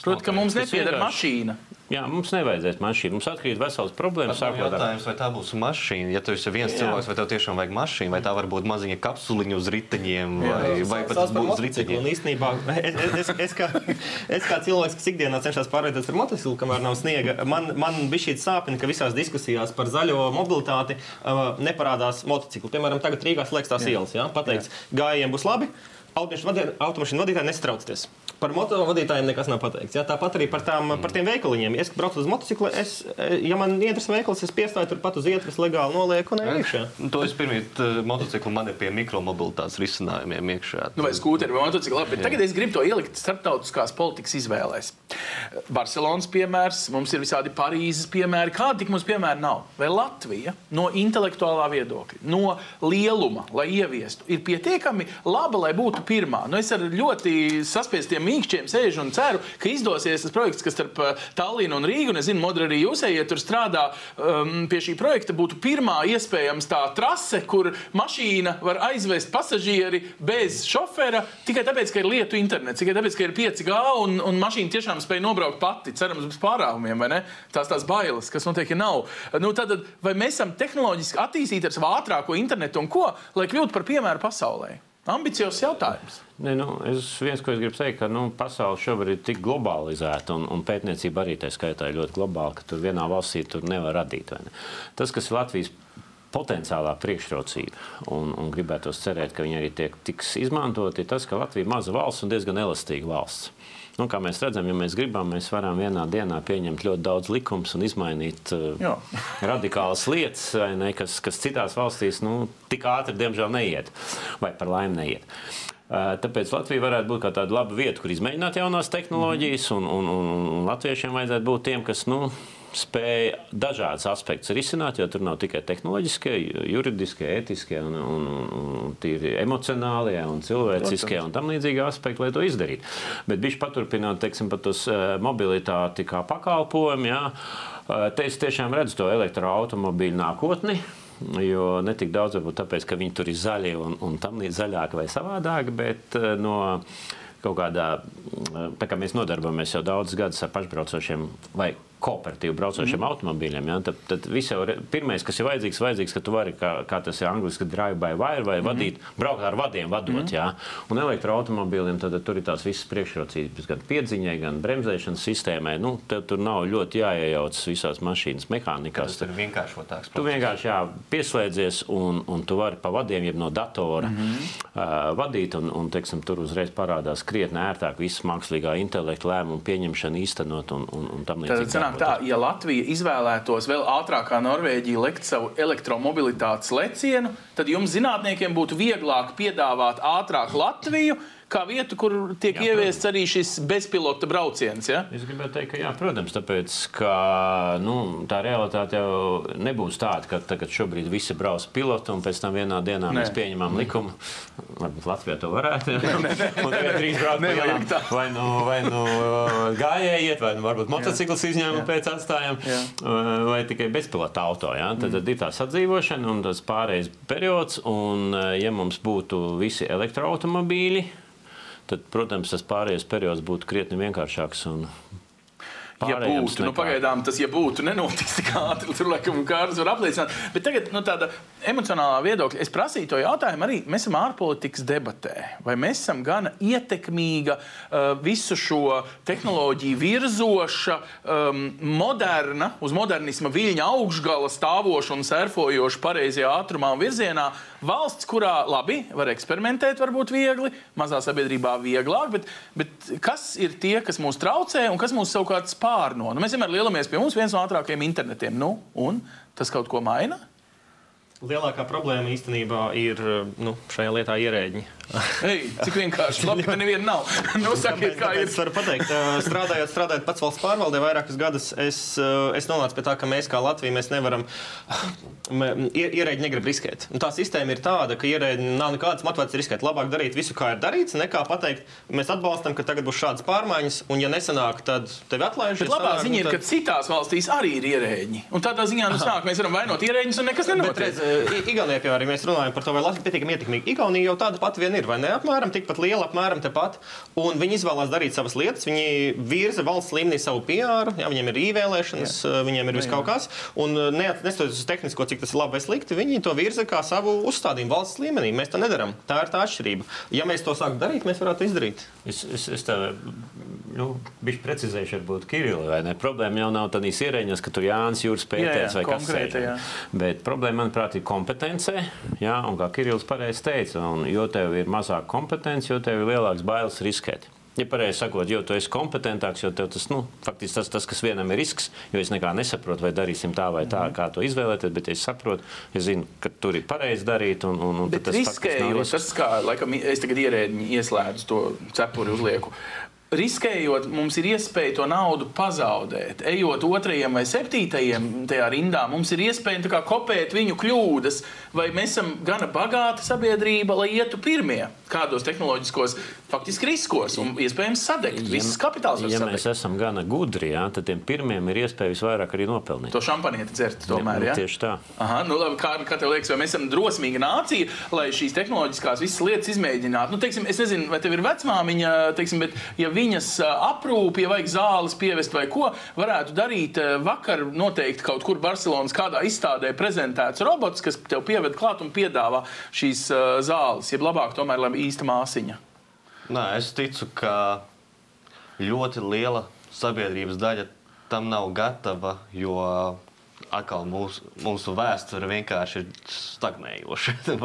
Protams, ka mums Tas vienkārši- mašīna. Jā, mums nevajadzēs mašīnu. Mums atkrīt vesels problēmas. Tas ir jautājums, vai tā būs mašīna. Ja tu esi viens Jā. cilvēks, vai tev tiešām vajag mašīnu, vai tā var būt maziņa kapsuliņa uz riteņiem, vai, vai pat uz motociklu, Un riteņiem. īstenībā es, es, es, es, kā, es kā cilvēks, kas ikdienā cenšas pārvietoties ar motociklu, kamēr nav sniega, man, man bija šī sāpina, ka visās diskusijās par zaļo mobilitāti uh, neparādās motocikli. Piemēram, tagad Rīgā slēgts tās ielas. Ja? Pateikts, gājējiem būs labi, automašīnu vadī- automašīnu vadītāji nestraucieties. Par motovadītājiem nekas nav pateikts. Ja? Tāpat arī par, tām, par tiem veikaliņiem. Es braucu uz motociklu, es, eh, ja man interesē veikals, es piestāju turpat uz ietves legāli nolieku un iekšā. To es pirmie motociklu man ir pie mikromobilitātes risinājumiem iekšā. Nu, vai skūteri vai motocikli. Labi, bet Tagad es gribu to ielikt starptautiskās politikas izvēlēs. Barcelonas piemērs, mums ir visādi Parīzes piemēri. Kādi tik mums piemēri nav? Vai Latvija no intelektuālā viedokļa, no lieluma, lai ieviestu, ir pietiekami laba, lai būtu pirmā? Nu, es ar ļoti saspiestiem mīkšķiem sēžu un ceru, ka izdosies tas projekts, kas starp uh, Tallinu un Rīgu, un es zinu, Modra arī jūs ejiet tur strādā um, pie šī projekta, būtu pirmā iespējams tā trase, kur mašīna var aizvest pasažieri bez šofera tikai tāpēc, ka ir lietu internets, tikai tāpēc, ka ir 5G un, un mašīna tiešām spēj nobraukt pati, cerams, bez pārāvumiem, vai ne? Tās tās bailes, kas notiek, ja nav. Nu, tad, vai mēs esam tehnoloģiski attīstīti ar savu ātrāko internetu un ko, lai kļūtu par piemēru pasaulē? Ambiciozs jautājums. Ne, nu, es viens, ko es gribu teikt, ka nu, pasaule šobrīd ir tik globalizēta, un, un pētniecība arī tā skaitā ir ļoti globāla, ka tur vienā valstī tur nevar radīt. Ne? Tas, kas ir Latvijas potenciālā priekšrocība, un, un gribētos cerēt, ka viņi arī tiek, tiks izmantoti, ir tas, ka Latvija ir maza valsts un diezgan elastīga valsts. Nu, kā mēs redzam, ja mēs gribam, mēs varam vienā dienā pieņemt ļoti daudz likumus un izmainīt uh, radikālas lietas, ne, kas, kas citās valstīs nu, tik ātri, diemžēl, neiet, vai par laimi neiet. Uh, Tāpēc Latvija varētu būt tāda laba vieta, kur izmēģināt jaunās tehnoloģijas, un, un, un, un latviešiem vajadzētu būt tiem, kas nu, spēja dažādas aspektus risināt, jo tur nav tikai tehnoloģiskie, juridiskie, ētiskie, un, un, un tīri emocionālie un cilvēciskie un tam līdzīgi aspekti, lai to izdarītu. Bet viņš paturpināt, teiksim, pat uz uh, mobilitāti kā pakalpojumu, jā, uh, te es tiešām redzu to elektroautomobīļu nākotni. Jo ne tik daudz varbūt tāpēc, ka viņi tur ir zaļi un, un tam līdzīgi zaļāki vai savādāki, bet uh, no kaut kādā, uh, tā kā mēs nodarbojamies jau daudzus gadus ar pašbraucošiem vai kooperatīvi braucošiem mm. automobīļiem. Ja? Tad, tad jau ir pirmais, kas ir vajadzīgs, vajadzīgs ka tu vari, kā, kā tas ir angliski, drive by wire vai mm. vadīt, braukt ar vadiem, vadot. Mm. Ja? Un elektroautomobīļiem tad, tad tur ir tās visas priekšrocības, gan piedziņai, gan bremzēšanas sistēmai. Nu, tev tur nav ļoti jāiejaucas visās mašīnas mehānikās. Tas ir vienkāršotāks. Tu vienkārši jā, pieslēdzies un, un tu vari pa vadiem, jeb no datora mm -hmm. uh, vadīt, un, un teiksim, tur uzreiz parādās krietni ērtāk visu mākslīgā intelekta lēmumu pieņemšanu, īstenot un, un, un tam līdzīgi. Sanāk tā, ja Latvija izvēlētos vēl ātrāk kā Norvēģija lekt savu elektromobilitātes lecienu, tad jums zinātniekiem būtu vieglāk piedāvāt ātrāk Latviju kā vietu, kur tiek Jā, ieviests arī šis bezpilota brauciens. Ja? Es gribēju teikt, ka jā, protams, tāpēc, ka nu, tā realitāte jau nebūs tāda, ka tagad šobrīd visi brauc pilotu un pēc tam vienā dienā Nē. mēs pieņemam likumu. Varbūt Latvijā to varētu. Un tagad drīz brauc pa Nevajag ielām. tā. Vai nu, vai nu gājēji iet, vai nu varbūt motocikls izņēmumu pēc atstājam, Jā. vai tikai bezpilota auto. Ja? Tad, tad ir tā sadzīvošana un tas pārējais periods. Un, ja mums būtu visi elektroautomobīļi, tad, protams, tas pārējais periods būtu krietni vienkāršāks. Un, Ja būtu, nu, nekā- pagaidām tas, ja būtu, nenotiks tik ātri. Tur laikam Kārlis var apliecināt. Bet tagad, no tāda emocionālā viedokļa, es prasīju to jautājumu arī. Mēs esam ārpolitikas debatē. Vai mēs esam gana ietekmīga, uh, visu šo tehnoloģiju virzoša, um, moderna, uz modernisma viļņa augšgala stāvoša un surfojoša pareizajā ātrumā un virzienā valsts, kurā labi var eksperimentēt, varbūt viegli, mazā sabiedrībā vieglāk, bet, bet kas ir tie, kas mūs traucē un kas mūs savukārt spārno? Nu, mēs vienmēr lielamies pie mums viens no ātrākajiem internetiem. Nu, un tas kaut ko maina? Lielākā problēma īstenībā ir nu, šajā lietā ierēģi. Ei, cik vienkārši. Labi, ka neviena nav. nu, sakiet, kā ir. Es varu pateikt, strādājot, strādājot pats valsts pārvaldē vairākus gadus, es, es nonācu pie tā, ka mēs kā Latvija mēs nevaram, ierēģi negrib riskēt. Un tā sistēma ir tāda, ka ierēģi nav nekādas motivācijas riskēt. Labāk darīt visu, kā ir darīts, nekā pateikt, mēs atbalstam, ka tagad būs šādas pārmaiņas, un ja nesanāk, tad tevi atlaiž. Bet ja labā sanāk, ziņa nu, ir, tad- ka citās valstīs arī ir ierēģi. Un tādā ziņā nu, sanāk, mēs varam vainot ierēģus un nekas nenotiek. Igaunijā, piemēram, mēs runājam par to, vai Latvija pietiekami ietekmīga. Igaunija jau tāda pati vien ir, vai ne? Apmēram tikpat liela, apmēram tepat. Un viņi izvēlās darīt savas lietas, viņi virza valsts līmenī savu PR, jā, viņiem ir īvēlēšanas, viņiem ir viss kaut kas. Un neskatoties uz tehnisko, cik tas ir labi vai slikti, viņi to virza kā savu uzstādījumu valsts līmenī. Mēs to nedarām. Tā ir tā atšķirība. Ja mēs to sāktu darīt, mēs varētu izdarīt. Es, es, es tā nu, biju precizējuši, varbūt Kirilli, vai ne? Problēma jau nav tādīs ierēģiņos, ka tur Jānis Jūras pētējs Jā, jā, vai kas cits. jā. Bet problēma, manuprāt, ir kompetencē. Jā, un kā Kirillis pareizi teica, un jo tev ir mazāk kompetence, jo tev ir lielāks bailes riskēt. Ja pareizi sakot, jo tu esi kompetentāks, jo tev tas, nu, faktiski tas, tas, kas vienam ir risks, jo es nekā nesaprotu, vai darīsim tā vai tā, Mhm. kā to izvēlēties, bet es saprotu, es zinu, ka tur ir pareizi darīt, un, un, un Bet tas risks. tas kā laikam, es tagad ierēģi ieslēdzu to cepuri uzlieku. Riskējot, mums ir iespēja to naudu pazaudēt. Ejot otrajam vai septītajam tajā rindā, mums ir iespēja kā kopēt viņu kļūdas, vai mēs esam gana bagāta sabiedrība, lai ietu pirmie kādos tehnoloģiskos faktiski riskos un iespējams sadegt. Viss kapitāls var Ja sadegt. mēs esam gana gudri, jā, tad tiem pirmiem ir iespēja visvairāk arī nopelnīt. To šampanieti dzert tomēr. Nu, Ja? Tieši tā. Aha, nu, labi, kā, kā tev liekas, vai mēs esam drosmīga nācija, lai šīs tehnoloģiskās visas lietas izmēģinātu? Nu, teiksim, es nezinu, vai tev ir vecmāmiņa, teiksim, bet ja viņas ā, aprūpe, ja vajag zāles pievest vai ko, varētu darīt vakar noteikti kaut kur Barcelonas kādā izstādē prezentēts robots, kas tev pieved klāt un piedāvā šīs zāles, jeb labāk tomēr, lai īsta māsiņa. Nē, es ticu, ka ļoti liela sabiedrības daļa tam nav gatava, jo atkal mūsu, mūsu vēsture vienkārši ir stagnējoša.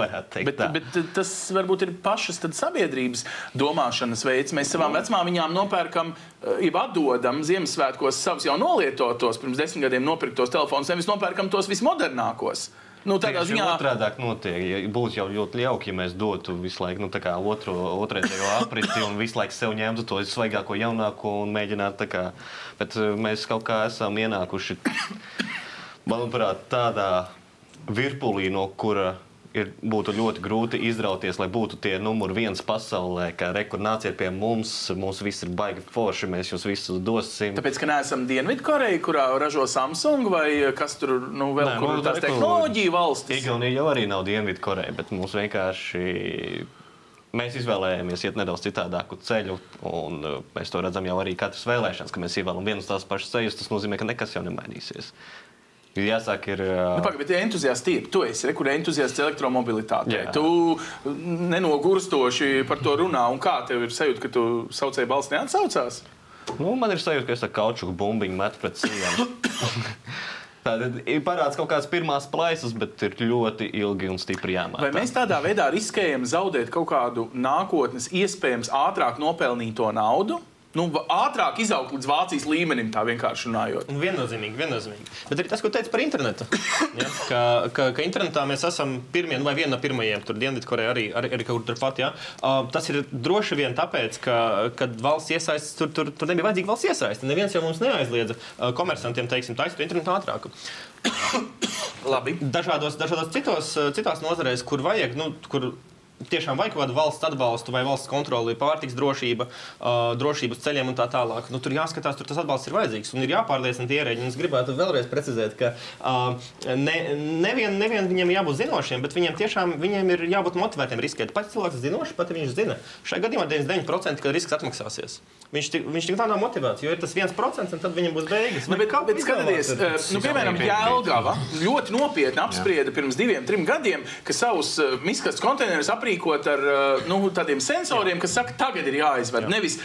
Bet, tā. bet tas varbūt ir pašas sabiedrības domāšanas veids. Mēs savām vecmāmiņām nopērkam, eh, jau atdodam Ziemassvētkos savus jau nolietotos, pirms desmit gadiem nopirktos telefonus, nevis nopērkam tos vismodernākos. Nu, tādā Tieši ziņā, otrādāk notiek. Ja būtu jau ļoti jauki, ja mēs dotu visu laiku nu, otro, otrreizējo apriti un visu laiku sev ņemtu to svaigāko, jaunāko un mēģinātu kā. Bet eh, mēs kaut kā esam ienākuši, manuprāt, tādā virpulī, no kura ir, būtu ļoti grūti izrauties, lai būtu tie numuri viens pasaulē, ka rekur nāciet pie mums, mums viss ir baigi forši, mēs jūs visus dosim. tāpēc, ka neesam Dienvidkoreja, kurā ražo Samsung vai kas tur nu, vēl Nē, kur nu, tās tehnoloģija valstis. Igaunija jau arī nav Dienvidkoreja, bet mums vienkārši. Mēs izvēlējāmies iet nedaudz citādāku ceļu, un uh, mēs to redzam jau arī katras vēlēšanas, ka mēs ievēlam vienas tās pašas ceļus. Tas nozīmē, ka nekas jau nemainīsies. Ir Jāsaka, ir. Nu, Uh, Pagaid, bet entuziasts tie, tu esi re, kur entuziasts elektromobilitātei. Jā. Tu nenogurstoši par to runā. Un kā tev ir sajūta, ka tu saucēji balss neatsaucās? nu, man ir sajūta, ka es ar kaučuku bumbiņu metu pret sienu. Tātad ir parādās kaut kādas pirmās plaisas, bet ir ļoti ilgi un stipri jāmācās. Vai mēs tādā veidā riskējam zaudēt kaut kādu nākotnes, iespējams, ātrāk nopelnīto naudu? Nu, ātrāk izaugt līdz Vācijas līmenim, tā vienkārši runājot. Un Viennozīmīgi, viennozīmīgi. Bet arī tas, ko teica par internetu. Ja? Ka, ka, ka internetā mēs esam pirmie, nu, vai viena no pirmajiem, tur Dienvidkorejā arī, arī, arī kaut kur turpat. Ja? Uh, tas ir droši vien tāpēc, ka kad valsts iesaistas, tur, tur, tur nebija vajadzīga valsts iesaiste. Neviens jau mums neaizliedza uh, komersantiem, teiksim, taisīt internetu ātrāk. Labi. Dažādos, dažādos citos, citās nozarēs, kur vajag, nu, kur tiešām vajag kaut kādu valsts atbalstu vai valsts kontroli, pārtiks drošība, uh, drošības ceļiem un tā tālāk. Nu, tur jāskatās, tur tas atbalsts ir vajadzīgs un ir jāpārliecina tie ierēģi. Es gribētu vēlreiz precizēt, ka uh, ne, nevien, nevien viņiem jābūt zinošiem, bet viņiem tiešām viņiem ir jābūt motivētiem riskēt. Pats cilvēks zinošs, pat viņš zina. Šajā gadījumā 99% ka risks atmaksāsies. Viņš tik, viņš tik tā nav motivēts, jo ir tas 1% un tad viņam būs beigas. Nu, bet, bet skatieties, izdomāt? eh, nu, piemēram, Jēlgava ļoti nopietni apsprieda pirms diviem, trim gadiem, ka savus uh, miskastes konteinerus aprīkot ar uh, nu, tādiem sensoriem, kas saka, tagad ir jāizved. Nevis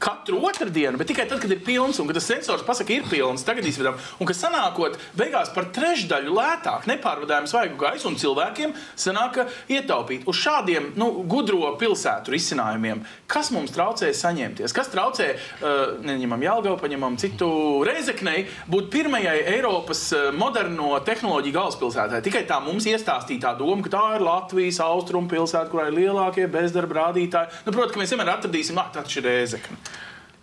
katru otrdienu, bet tikai tad, kad ir pilns un kad tas sensors pasaka, ir pilns, tagad izvedam. Un ka sanākot beigās par trešdaļu lētāk, nepārvadājams svaigu gaisu un cilvēkiem sanāk ietaupīt. Uz šādiem nu, gudro pilsētu risinājumiem, kas mums traucē saņemties? Kas traucē, uh, neņemam Jālgavu, paņemam citu reizeknei, būt pirmajai Eiropas uh, moderno tehnoloģiju galvaspilsētai? Tikai tā mums iestāstītā doma, ka tā ir Latvijas austrumu pilsēta, kurā ir lielākie bezdarba rādītāji. Nu, Protams, ka mēs vienmēr atradīsim, ah, tā ir reizekne.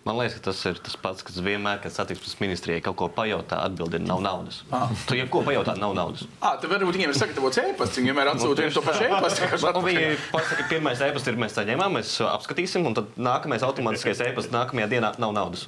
Man liekas, ka tas ir tas pats, kas vienmēr, kad satiksmes ministrijai kaut ko pajautā, atbildi nav naudas. Tu jau ko pajautā, nav naudas. Ah, tad varbūt viņiem ir sagatavots e-pasts, viņi vienmēr atsūta vienu to pašu e-pastu. atpakaļ. viņi pasaka, ka pirmais e-pasts ir mēs saņēmām, mēs apskatīsim, un tad nākamais automātiskais e-pasts nākamajā dienā nav naudas.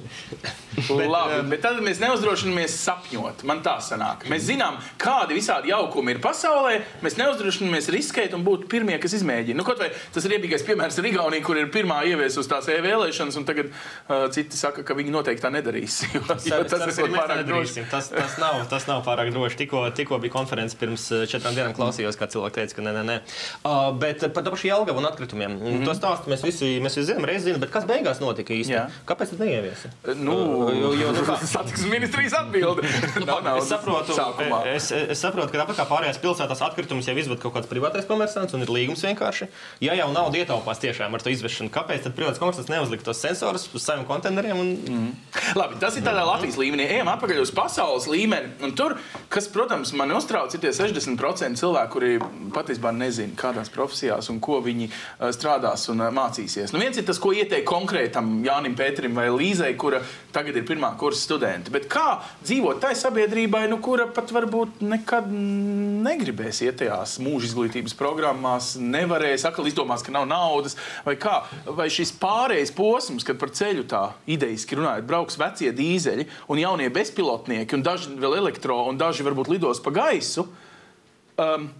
Labi, bet tad mēs neuzdrošināmies sapņot. Man tā sanāk. Mēs zinām, kādi visādi jaukumi ir pasaulē. Mēs neuzdrošināmies riskēt un būt pirmie, kas izmēģina. Nu, kaut vai tas ir iebīgais piemērs ar Igauniju, kur ir pirmā ieviesusi tās e-vēlēšanas, un tagad uh, citi saka, ka viņi noteikti tā nedarīs. Jo, jo tas ceru, ir pārāk droši. Tas, tas, nav, tas nav pārāk droši. Tikko, tikko bija konference pirms eh, četrām dienām, klausījos, kā cilvēki teica, ka nē, nē, nē. Uh, bet par to pašu Jelgavu un atkritumiem. Mm -hmm. To stāstu mēs visi, mēs visi zinām, reiz zinām, bet kas beigās notika īsti? Jā. Kāpēc tas neieviesa? Nu, jo, jo, nu, Satiksmes ministrijas atbilde. Nav naudas Es saprotu, sākumā. es, es saprotu, ka tāpat kā pārējās pilsētās atkritumus jau izved kaut kāds privātais komersants un ir līgums vienkārši. Ja jau nauda ietaupās tiešām ar to izvešanu, kāpēc tad privāts komersants neuzlikt tos sensorus uz saviem konteineriem? Un... Mm. Labi, tas ir tādā Latvijas līmenī. Ejam atpakaļ uz pasaules līmeni. Un tur, kas, protams, man uztrauc, ir tie 60% cilvēki, kuri patiesībā nezina, kādās profesijās un ko viņi uh, strādās un uh, mācīsies. Nu, viens ir tas, ko ieteikt konkrētam Jānim Pēterim vai Līzei, kura tagad ir pirmā kursa studente. Bet kā dzīvot tai sabiedrībai, nu, kura pat varbūt nekad negribēs iet tajās mūža izglītības programmās, nevarēs, atkal izdomās, ka nav naudas, vai kā? Vai šis pārējais posms, kad par ceļu tā idejiski runājot, brauks vecie dīzeļi un jaunie bezpilotnieki, un daži vēl elektro, un daži varbūt lidos pa gaisu. Um,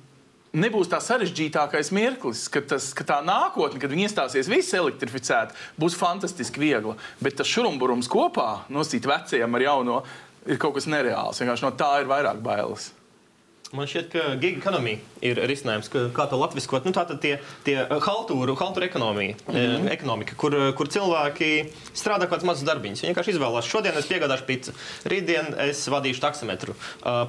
Nebūs tā sarežģītākais mirklis, kad, tas, ka tā nākotne, kad viņi iestāsies visi elektrificēti, būs fantastiski viegla. Bet tas šurumburums kopā, nosīt vecajam ar jauno, ir kaut kas nereāls. Vienkārši no tā ir vairāk bailes. Man šķiet, ka giga ekonomija ir risinājums, ka, kā to latviskot. Nu, tā tad tie, tie haltūru, haltūru ekonomija, mm -hmm. ekonomika, kur, kur cilvēki strādā kāds mazs darbiņš. Viņi vienkārši izvēlās, šodien es piegādāšu pizzu, rītdien es vadīšu taksometru,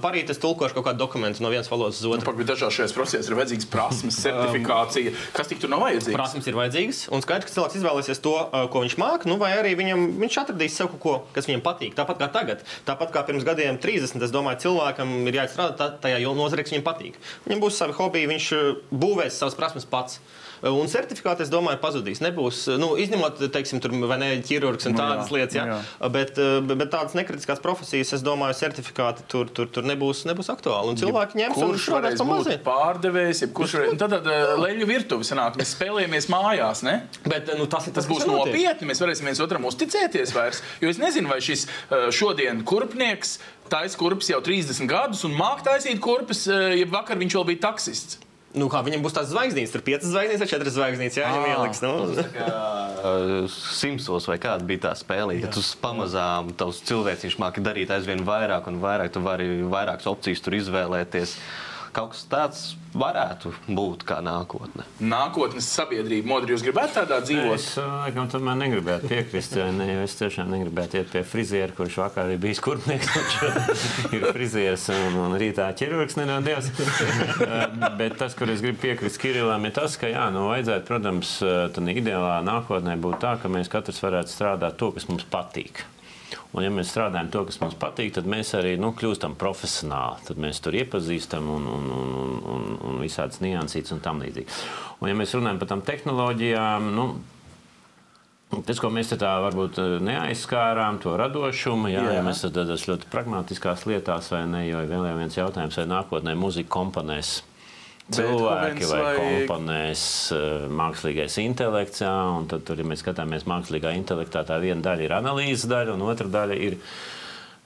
parīt es tulkošu kaut kādu dokumentu no vienas valodas uz otru. Nu, dažās šajās profesijās ir vajadzīgas prasmes, certifikācija. Kas tik tur nav vajadzīgs? Prasmes ir vajadzīgas, un skaidrs, ka cilvēks izvēlēsies to, ko viņš māca, nu, vai arī viņam, viņš atradīs sev kaut ko, kas viņam patīk. Tāpat kā tagad, tāpat kā pirms gadiem 30, es domāju, cilvēkam ir jāstrādā tā, tajā jomā nozare, kas viņam patīk. Viņam būs savi hobiji, viņš eh, būvēs savas prasmes pats. Un certifikāti, es domāju, pazudīs. Nebūs, nu, izņemot, teiksim, tur vai ne ķirurgs un Nu jā, tādas lietas, ja? jā. bet, eh, bet, bet tādas nekritiskās profesijas, es domāju, certifikāti tur, tur, tur nebūs, nebūs aktuāli. Un cilvēki ņems un Kurš strādās varēs pa būt mazliet. pārdevējs, jeb kurš varēs... Tad, tad eh, leļu virtuve sanāk, mēs spēlējamies mājās, ne? Bet nu, tas ir Tas tas, būs nopietni. Mēs varēsim viens otram uzticēties vairs. Jo es nezinu, vai šis eh, šodien kurpnieks taisa kurpes jau 30 gadus un māk taisīt kurpes, eh, ja vakar viņš vēl bija taksists. Nu, kā, viņam būs tāds zvaigznīts, tur piecas zvaigznītes vai četras zvaigznītes. Jā, viņam ieliks. Nu. Uh, Simsos vai kāda bija tā spēle, ka tu pamazām tavs cilvēks māki darīt aizvien vairāk un vairāk, tu vari vairākas opcijas tur izvēlēties. Kaut kas tāds varētu būt kā nākotne. Nākotnes sabiedrība, modri, jūs gribētu tādā dzīvot? Es uh, laikam tomēr negribētu piekrist. jo Ne, jo es tiešām negribētu iet pie friziera, kurš vakar bija bijis kurpnieks. Ir frizieris un, un rītā ķirurgs, nenodies. Uh, Bet tas, kur es gribu piekrist Kirillam, ir tas, ka jā, nu, vajadzētu, protams, tādā ideālā nākotnē būt tā, ka mēs katrs varētu strādāt to, kas mums patīk. Un, ja mēs strādājam to, kas mums patīk, tad mēs arī nu, kļūstam profesionāli. Tad mēs tur iepazīstam un, un, un, un, un, un visādas niansītas un tam līdzīgi. Un, ja mēs runājam par tām tehnoloģijām, nu, Tas, ko mēs tā varbūt eh, neaizskārām, to radošumu, jā, jā. ja mēs tad tādas ļoti pragmatiskās lietās, vai ne, jo vēl viens jautājums, vai nākotnē mūzika komponēs cilvēki vai, vai komponēs uh, mākslīgais intelekts, jā, un tad tur, ja mēs skatāmies mākslīgā intelektā, tā viena daļa ir analīzes daļa, un otra daļa ir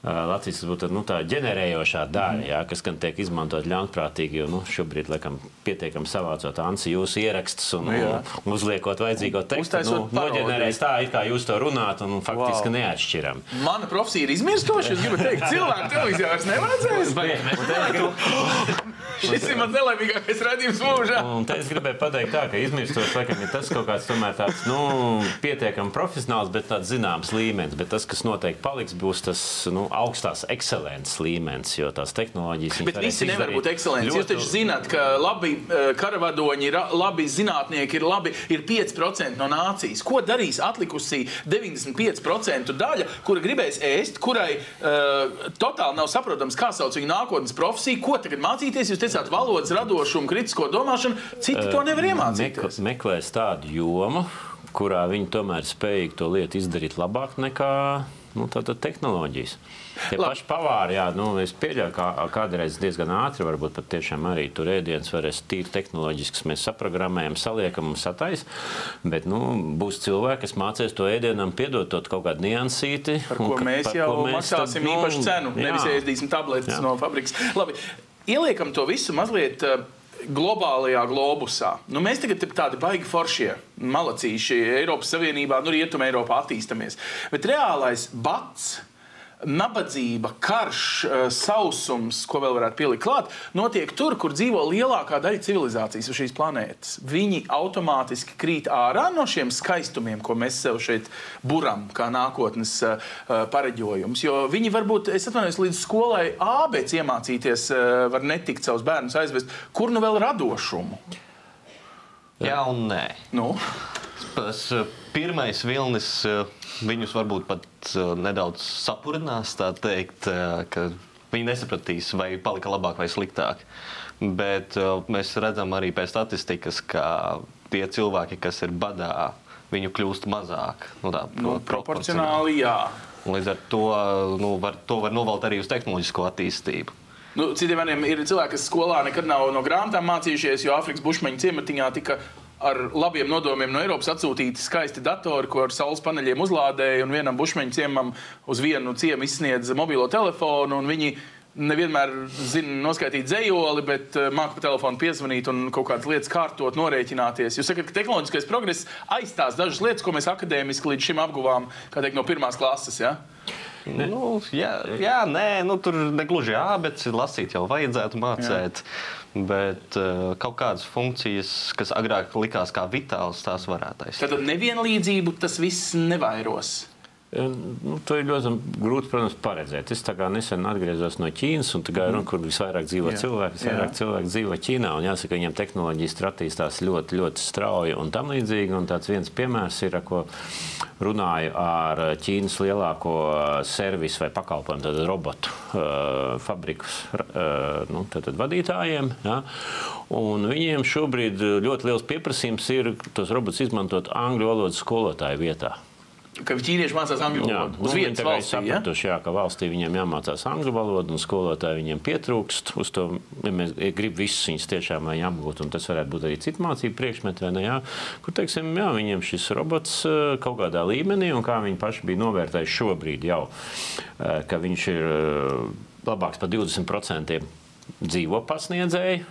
Latvijas būtu nu, tā ģenerējošā daļa, jā, kas gan tiek izmantot ļaunprātīgi. Jo nu, šobrīd, laikam, pietiekami savācot Ansi jūsu ierakstus un, Nu un uzliekot vajadzīgo tekstu. Nu, noģenerēs tā, it kā jūs to runāt, un faktiski wow. neatšķiram. Mana profesija ir izmirstoša. Es gribu teikt, cilvēku televīzijā vairs nevajadzēs. Šis ir mans nelaimīgākais redzējums mūžā. Un te es gribēju pateikt, tā, ka izmirstot, laikam, ir tas kaut kāds tomēr tāds, nu, pietiekami profesionāls, bet tāds zināms līmenis. Bet tas, kas noteikti paliks, būs tas nu, augstās ekscelences līmenis, jo tās tehnoloģijas. viņas Bet visi nevar būt ekscelenti. Jūs ļoti- taču zināt, ka labi eh, karavadoņi, ir labi zinātnieki, ir labi, ir 5% no nācijas. Ko darīs atlikusī 95% daļa, kura gribēs ēst, kurai uh, totāli nav saprotams, kā sauc viņu nākotnes profesiju, ko tagad mācīties? Jūs teicāt, valodas radošumu, kritisko domāšanu. Citi to nevar iemācīties. Mekl, meklēs tādu jomu, kurā viņi tomēr spējīgi to lietu izdarīt labāk nekā nu, tātad tehnoloģijas. Tie Labi. paši pavāri, jā, nu, es pieļauju, ka kādreiz diezgan ātri, varbūt pat tiešām arī tur ēdienas varēs tīri tehnoloģiski, mēs saprogrammējam, saliekam un satais, bet nu, būs cilvēki, kas mācīs to ēdienam piedot to kaut kādu niansīti. Par un ko ka- mēs par jau ko mēs maksāsim tad, nu, īpašu cenu. jā. Nevis ēdīsim tabletes Jā. no fabrikas. Labi, ieliekam to visu mazliet. eh, Globālajā globusā. Nu, mēs tagad tādi baigi foršie, malacīši Eiropas Savienībā, nu, Rietumē, Eiropā attīstāmies. Bet reālais bats, nabadzība, karš, eh, sausums, ko vēl varētu pielikt klāt, notiek tur, kur dzīvo lielākā daļa civilizācijas uz šīs planētas. Viņi automātiski krīt ārā no šiem skaistumiem, ko mēs sev šeit buram, kā nākotnes uh, pareģojums. Jo viņi varbūt, es atvainojos, līdz skolai ābec iemācīties, var netikt savus bērnus aizvest. Kur nu vēl radošumu? Jā, un nē. Nu, Tas eh, pirmais vilnis eh, viņus varbūt pat eh, nedaudz sapurinās, tā teikt, eh, ka viņi nesapratīs, vai palika labāk vai sliktāk. Bet eh, mēs redzam arī pēc statistikas, ka tie cilvēki, kas ir badā, viņu kļūst mazāk. Nu, tā, nu, pro- proporcionāli, jā. Līdz ar to, nu, var, to var novelt arī uz tehnoloģisko attīstību. Nu, citiem vārdiem ir cilvēki, kas skolā nekad nav no grāmatām mācījušies, jo Āfrikas bušmeņa ciematiņā tika ar labiem nodomiem no Eiropas atsūtīti skaisti datori, ko ar saules paneļiem uzlādēja. Un vienam bušmeņa ciemam uz vienu ciemu izsniedz mobilo telefonu. un Viņi nevienmēr zina noskaidrot dzējoli, bet uh, māca pa telefonu piezvanīt un kaut kādas lietas kārtot, norēķināties. Jūs sakat, ka tehnoloģiskais progress aizstās dažas lietas, ko mēs akadēmiski līdz šim apguvām teikt, no pirmās klases. Ja? Nu, jā, jā, nē, nu, tur negluži jā, bet lasīt jau vajadzētu mācīt. Bet uh, kaut kādas funkcijas, kas agrāk likās kā vitālas, tās varētu aizstāt. Tad nevienlīdzību tas viss nevairos. Nu, to ir ļoti grūti protams, paredzēt. Es nesen atgriezos no Ķīnas, un tur ir runa, kur visvairāk dzīvo Jā. cilvēki. Visvairāk Jā. cilvēki dzīvo Ķīnā. un Jāsaka, ka viņiem tehnoloģijas attīstās ļoti, ļoti strauji un tam līdzīgi. Un tāds viens piemērs ir, ko runāju ar Ķīnas lielāko servisu vai pakalpojumu, tad robotu uh, fabrikus uh, nu, tad, tad vadītājiem. Ja? Un viņiem šobrīd ļoti liels pieprasījums ir tos robotus izmantot angļu valodas skolotāju vietā. Ka ķīnieši mācās angļu valodu. nu, Uz viņi vietas valstī. Ja? sapratuši, jā, ka valstī viņiem jāmācās angļu valoda, un skolotāji viņiem pietrūkst. Uz to ja mēs gribam visus viņus tiešām apgūt, un tas varētu būt arī citu mācību priekšmetu, vai ne? Jā, kur, teiksim, jā, viņiem šis robots eh, kaut kādā līmenī, un kā viņi paši bija novērtējuši šobrīd jau, eh, ka viņš ir eh, labāks par 20% dzīvo pasniedzēji.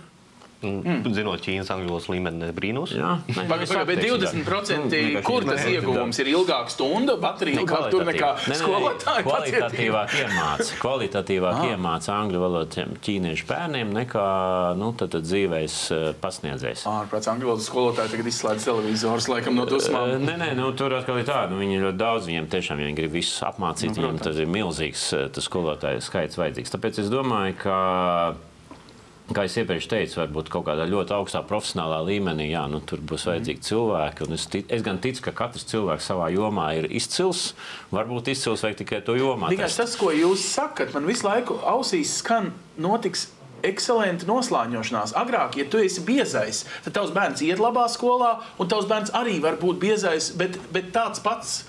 Mm. Zinot Ķīnas angļu valodas līmeni, brīnos. Jā, nē, Pagaid, es pagaid, bet atteikšu, 20% jā. kur tas ieguvums ir ilgāka stunda, baterija ilgāk tur nekā pacietība. Kvalitatīvāk iemāca, kvalitatīvāk iemāca angļu valodu ķīniešu bērniem nekā nu, tad, tad dzīvēs eh, pasniedzējs. Ārprāts angļu valodas skolotāji tagad izslēdz televizors, laikam no Eh, dusmām. Nē, nē, nu, tur atkal ir tāda. Nu, viņi ļoti daudz, viņiem tiešām ja viņi grib visus apmācīt. Nu, viņiem tas ir milzīgs eh, tas skolotāju skaits vajadzīgs. Tāpēc es domāju, ka. Kā jau iepriekš teicu, varbūt kaut kādā ļoti augstā profesionālā līmenī, jā, nu, tur būs vajadzīgi cilvēki. un Es, tic, es gan ticu, ka katrs cilvēks savā jomā ir izcils. Varbūt izcils vajag tikai to jomā. Tikai tas, ko jūs sakat, man visu laiku ausīs skan, notiks ekscelenta noslāņošanās. Agrāk, ja tu esi biezais, tad tavs bērns iet labā skolā, un tavs bērns arī var būt biezais, bet, bet tāds pats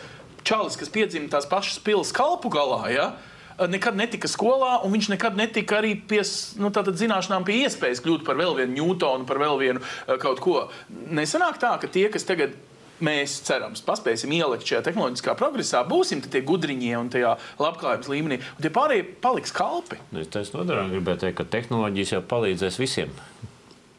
čalis, kas piedzima tās pašas pilsētas kalpu galā. Ja? Nekad netika skolā, un viņš nekad netika arī pie nu, zināšanām, pie iespējas kļūt par vēl vienu Newtonu, par vēl vienu eh, kaut ko. Nesanāk tā, ka tie, kas tagad mēs cerams, paspēsim ielikt šajā tehnoloģiskā progresā, būsim tie gudriņie un tajā labklājības līmenī, un tie pārējie paliks kalpi. Nu, Es nodarām, gribēju teikt, ka tehnoloģijas jau palīdzēs visiem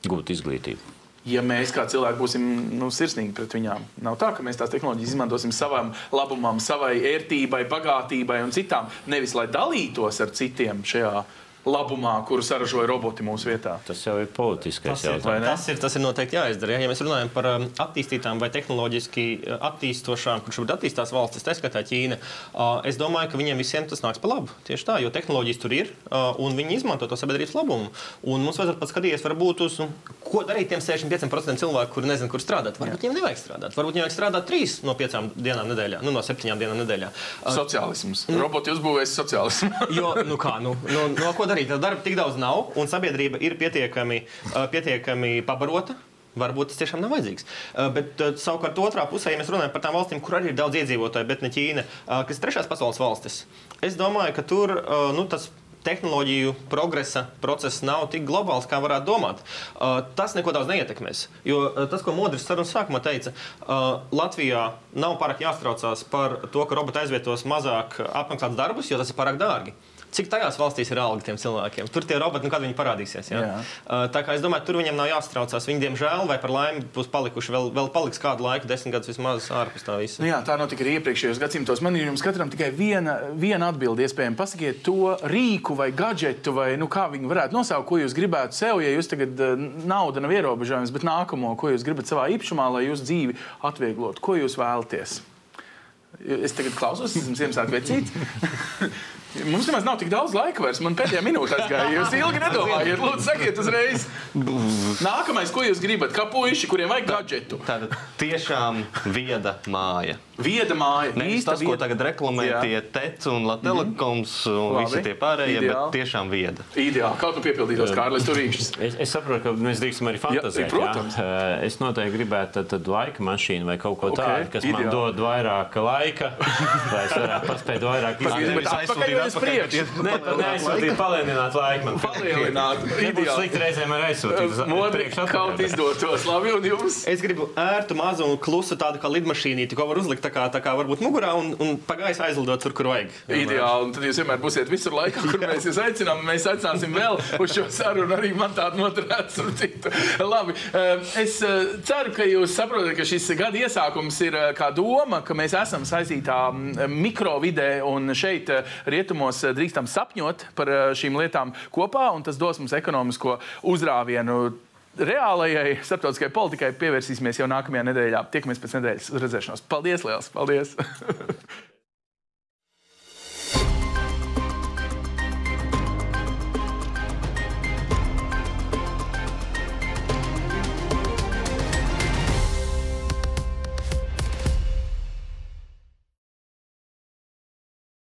gūt izglītību. Ja mēs kā cilvēki būsim nu, sirsnīgi pret viņām, nav tā, ka mēs tās tehnoloģijas izmantosim savam labumam, savai ērtībai, bagātībai un citām. Nevis lai dalītos ar citiem šajā labumā, kuru saražoja roboti mūsu vietā. Tas jau ir politiskais jautājums. tas, ir, tas ir noteikti jāizdara. Ja, mēs runājam par um, attīstītām vai tehnoloģiski uh, attīstošām, kurš šobrīd attīstās valstis, tā skaitā Ķīna, uh, es domāju, ka viņiem visiem tas nāks par labu. Tieši tā, jo tehnoloģijas tur ir uh, un viņi izmanto to sabiedrības labumu. Un mums vajadzētu pat skatīties, varbūt uz, nu, ko darīt tiem 65% cilvēku, kuri nezina, kur strādāt. Varbūt viņiem nevajag strādāt. Varbūt viņiem vajag strādāt trīs no piecām dienām nedēļā, nu, no septiņām dienām nedēļā. Sociālisms. Roboti uzbūvēs sociālismu. Jo, nu kā, nu, nu, no ko darīt? Tad darba tik daudz nav, un sabiedrība ir pietiekami, pietiekami pabarota. Varbūt tas tiešām nav vajadzīgs. Bet savukārt otrā pusē, ja mēs runājam par tām valstīm, kur arī ir daudz iedzīvotāju, bet ne Ķīna, kas ir trešās pasaules valstis, es domāju, ka tur nu, tas tehnoloģiju progresa process nav tik globāls, kā varētu domāt. Uh, tas neko daudz neietekmēs. Jo uh, tas, ko Modris sarunas sākumā teica, uh, Latvijā nav pārāk jāstraucās par to, ka roboti aizvietos mazāk apmaksātus darbus, jo tas ir pārāk dārgi. Cik tajās valstīs ir alga tiem cilvēkiem? Tur tie roboti, nu, kad viņi parādīsies. Ja? Jā. Uh, tā kā es domāju, tur viņiem nav jāstraucās. Viņi, diemžēl, vai par laimi, būs palikuši vēl, vēl paliks kādu laiku, desmit gadus vismaz ārpus tā visa. Nu jā, tā notika arī iepriekšējos gadsimtos. Man ir jums katram tikai viena, viena atbilde, iespējams. Pasakiet to rīku vai gadgetu, vai nu, kā viņu varētu nosaukt, ko jūs gribētu sev, ja jūs tagad nauda nav ierobežojums, bet nākamo, ko jūs gribat savā īpašumā, lai jūsu dzīvi atvieglotu. Ko jūs vēlaties? Es tagad klausos, esmu Ziemassvētku vecīts. Mums nemaz nav tik daudz laika vairs. Man pēdējā minūte aizgāja. Jūs ilgi nedomājat, lūdzu, sakiet uzreiz. Nākamais, ko jūs gribat? Kā puiši, kuriem vajag gadgetu? Tāda tiešām vieda māja. Vieda māja. Nevis tas, ko vieda. tagad reklamē Jā. tie TEC un Latvijas un Labi. visi tie pārējie, Ideāli. bet tiešām vieda. Ideāli. Kaut nu piepildītos Kārlis Turīšs. Es, es saprotu, ka mēs drīkstam arī fantazēt. protams. jā. Es noteikti gribētu tad, tad laika mašīnu vai kaut ko Ok, tādu, kas man ideāli. dod vairāk laika, lai es varētu paspēt vairāk izdarīt. atpakaļ uz priekšu? Nē, neaizsūtīt, palēnināt laiku man. Palielināt. Nebūtu slikti reizēm arī aizsūtīt. Modri kaut izdotos. Labi, un jums? Es gribu ērtu, mazu un klusu tādu kā lidmašīnīti, ko var uzlikt tā kā, tā kā varbūt mugurā un, un pagājis aizlidot tur, kur vajag. Ideāli. Un tad jūs vienmēr būsiet visur laikā, kur mēs jūs aicinām. Mēs aicināsim vēl uz šo sarunu. Arī man tāda noturēta. Labi. eh, Es eh, ceru, ka jūs saprotat, ka šis gada iesākums ir eh, kā doma, ka mēs esam saistītā mm, mikrovidē un šeit rietumos drīkstam sapņot par šīm lietām kopā. un Tas dos mums ekonomisko uzrāvienu. Reālajai starptautiskajai politikai pievērsīsimies jau nākamajā nedēļā. Tiekamies pēc nedēļas uz redzēšanos. Paldies, liels! Paldies!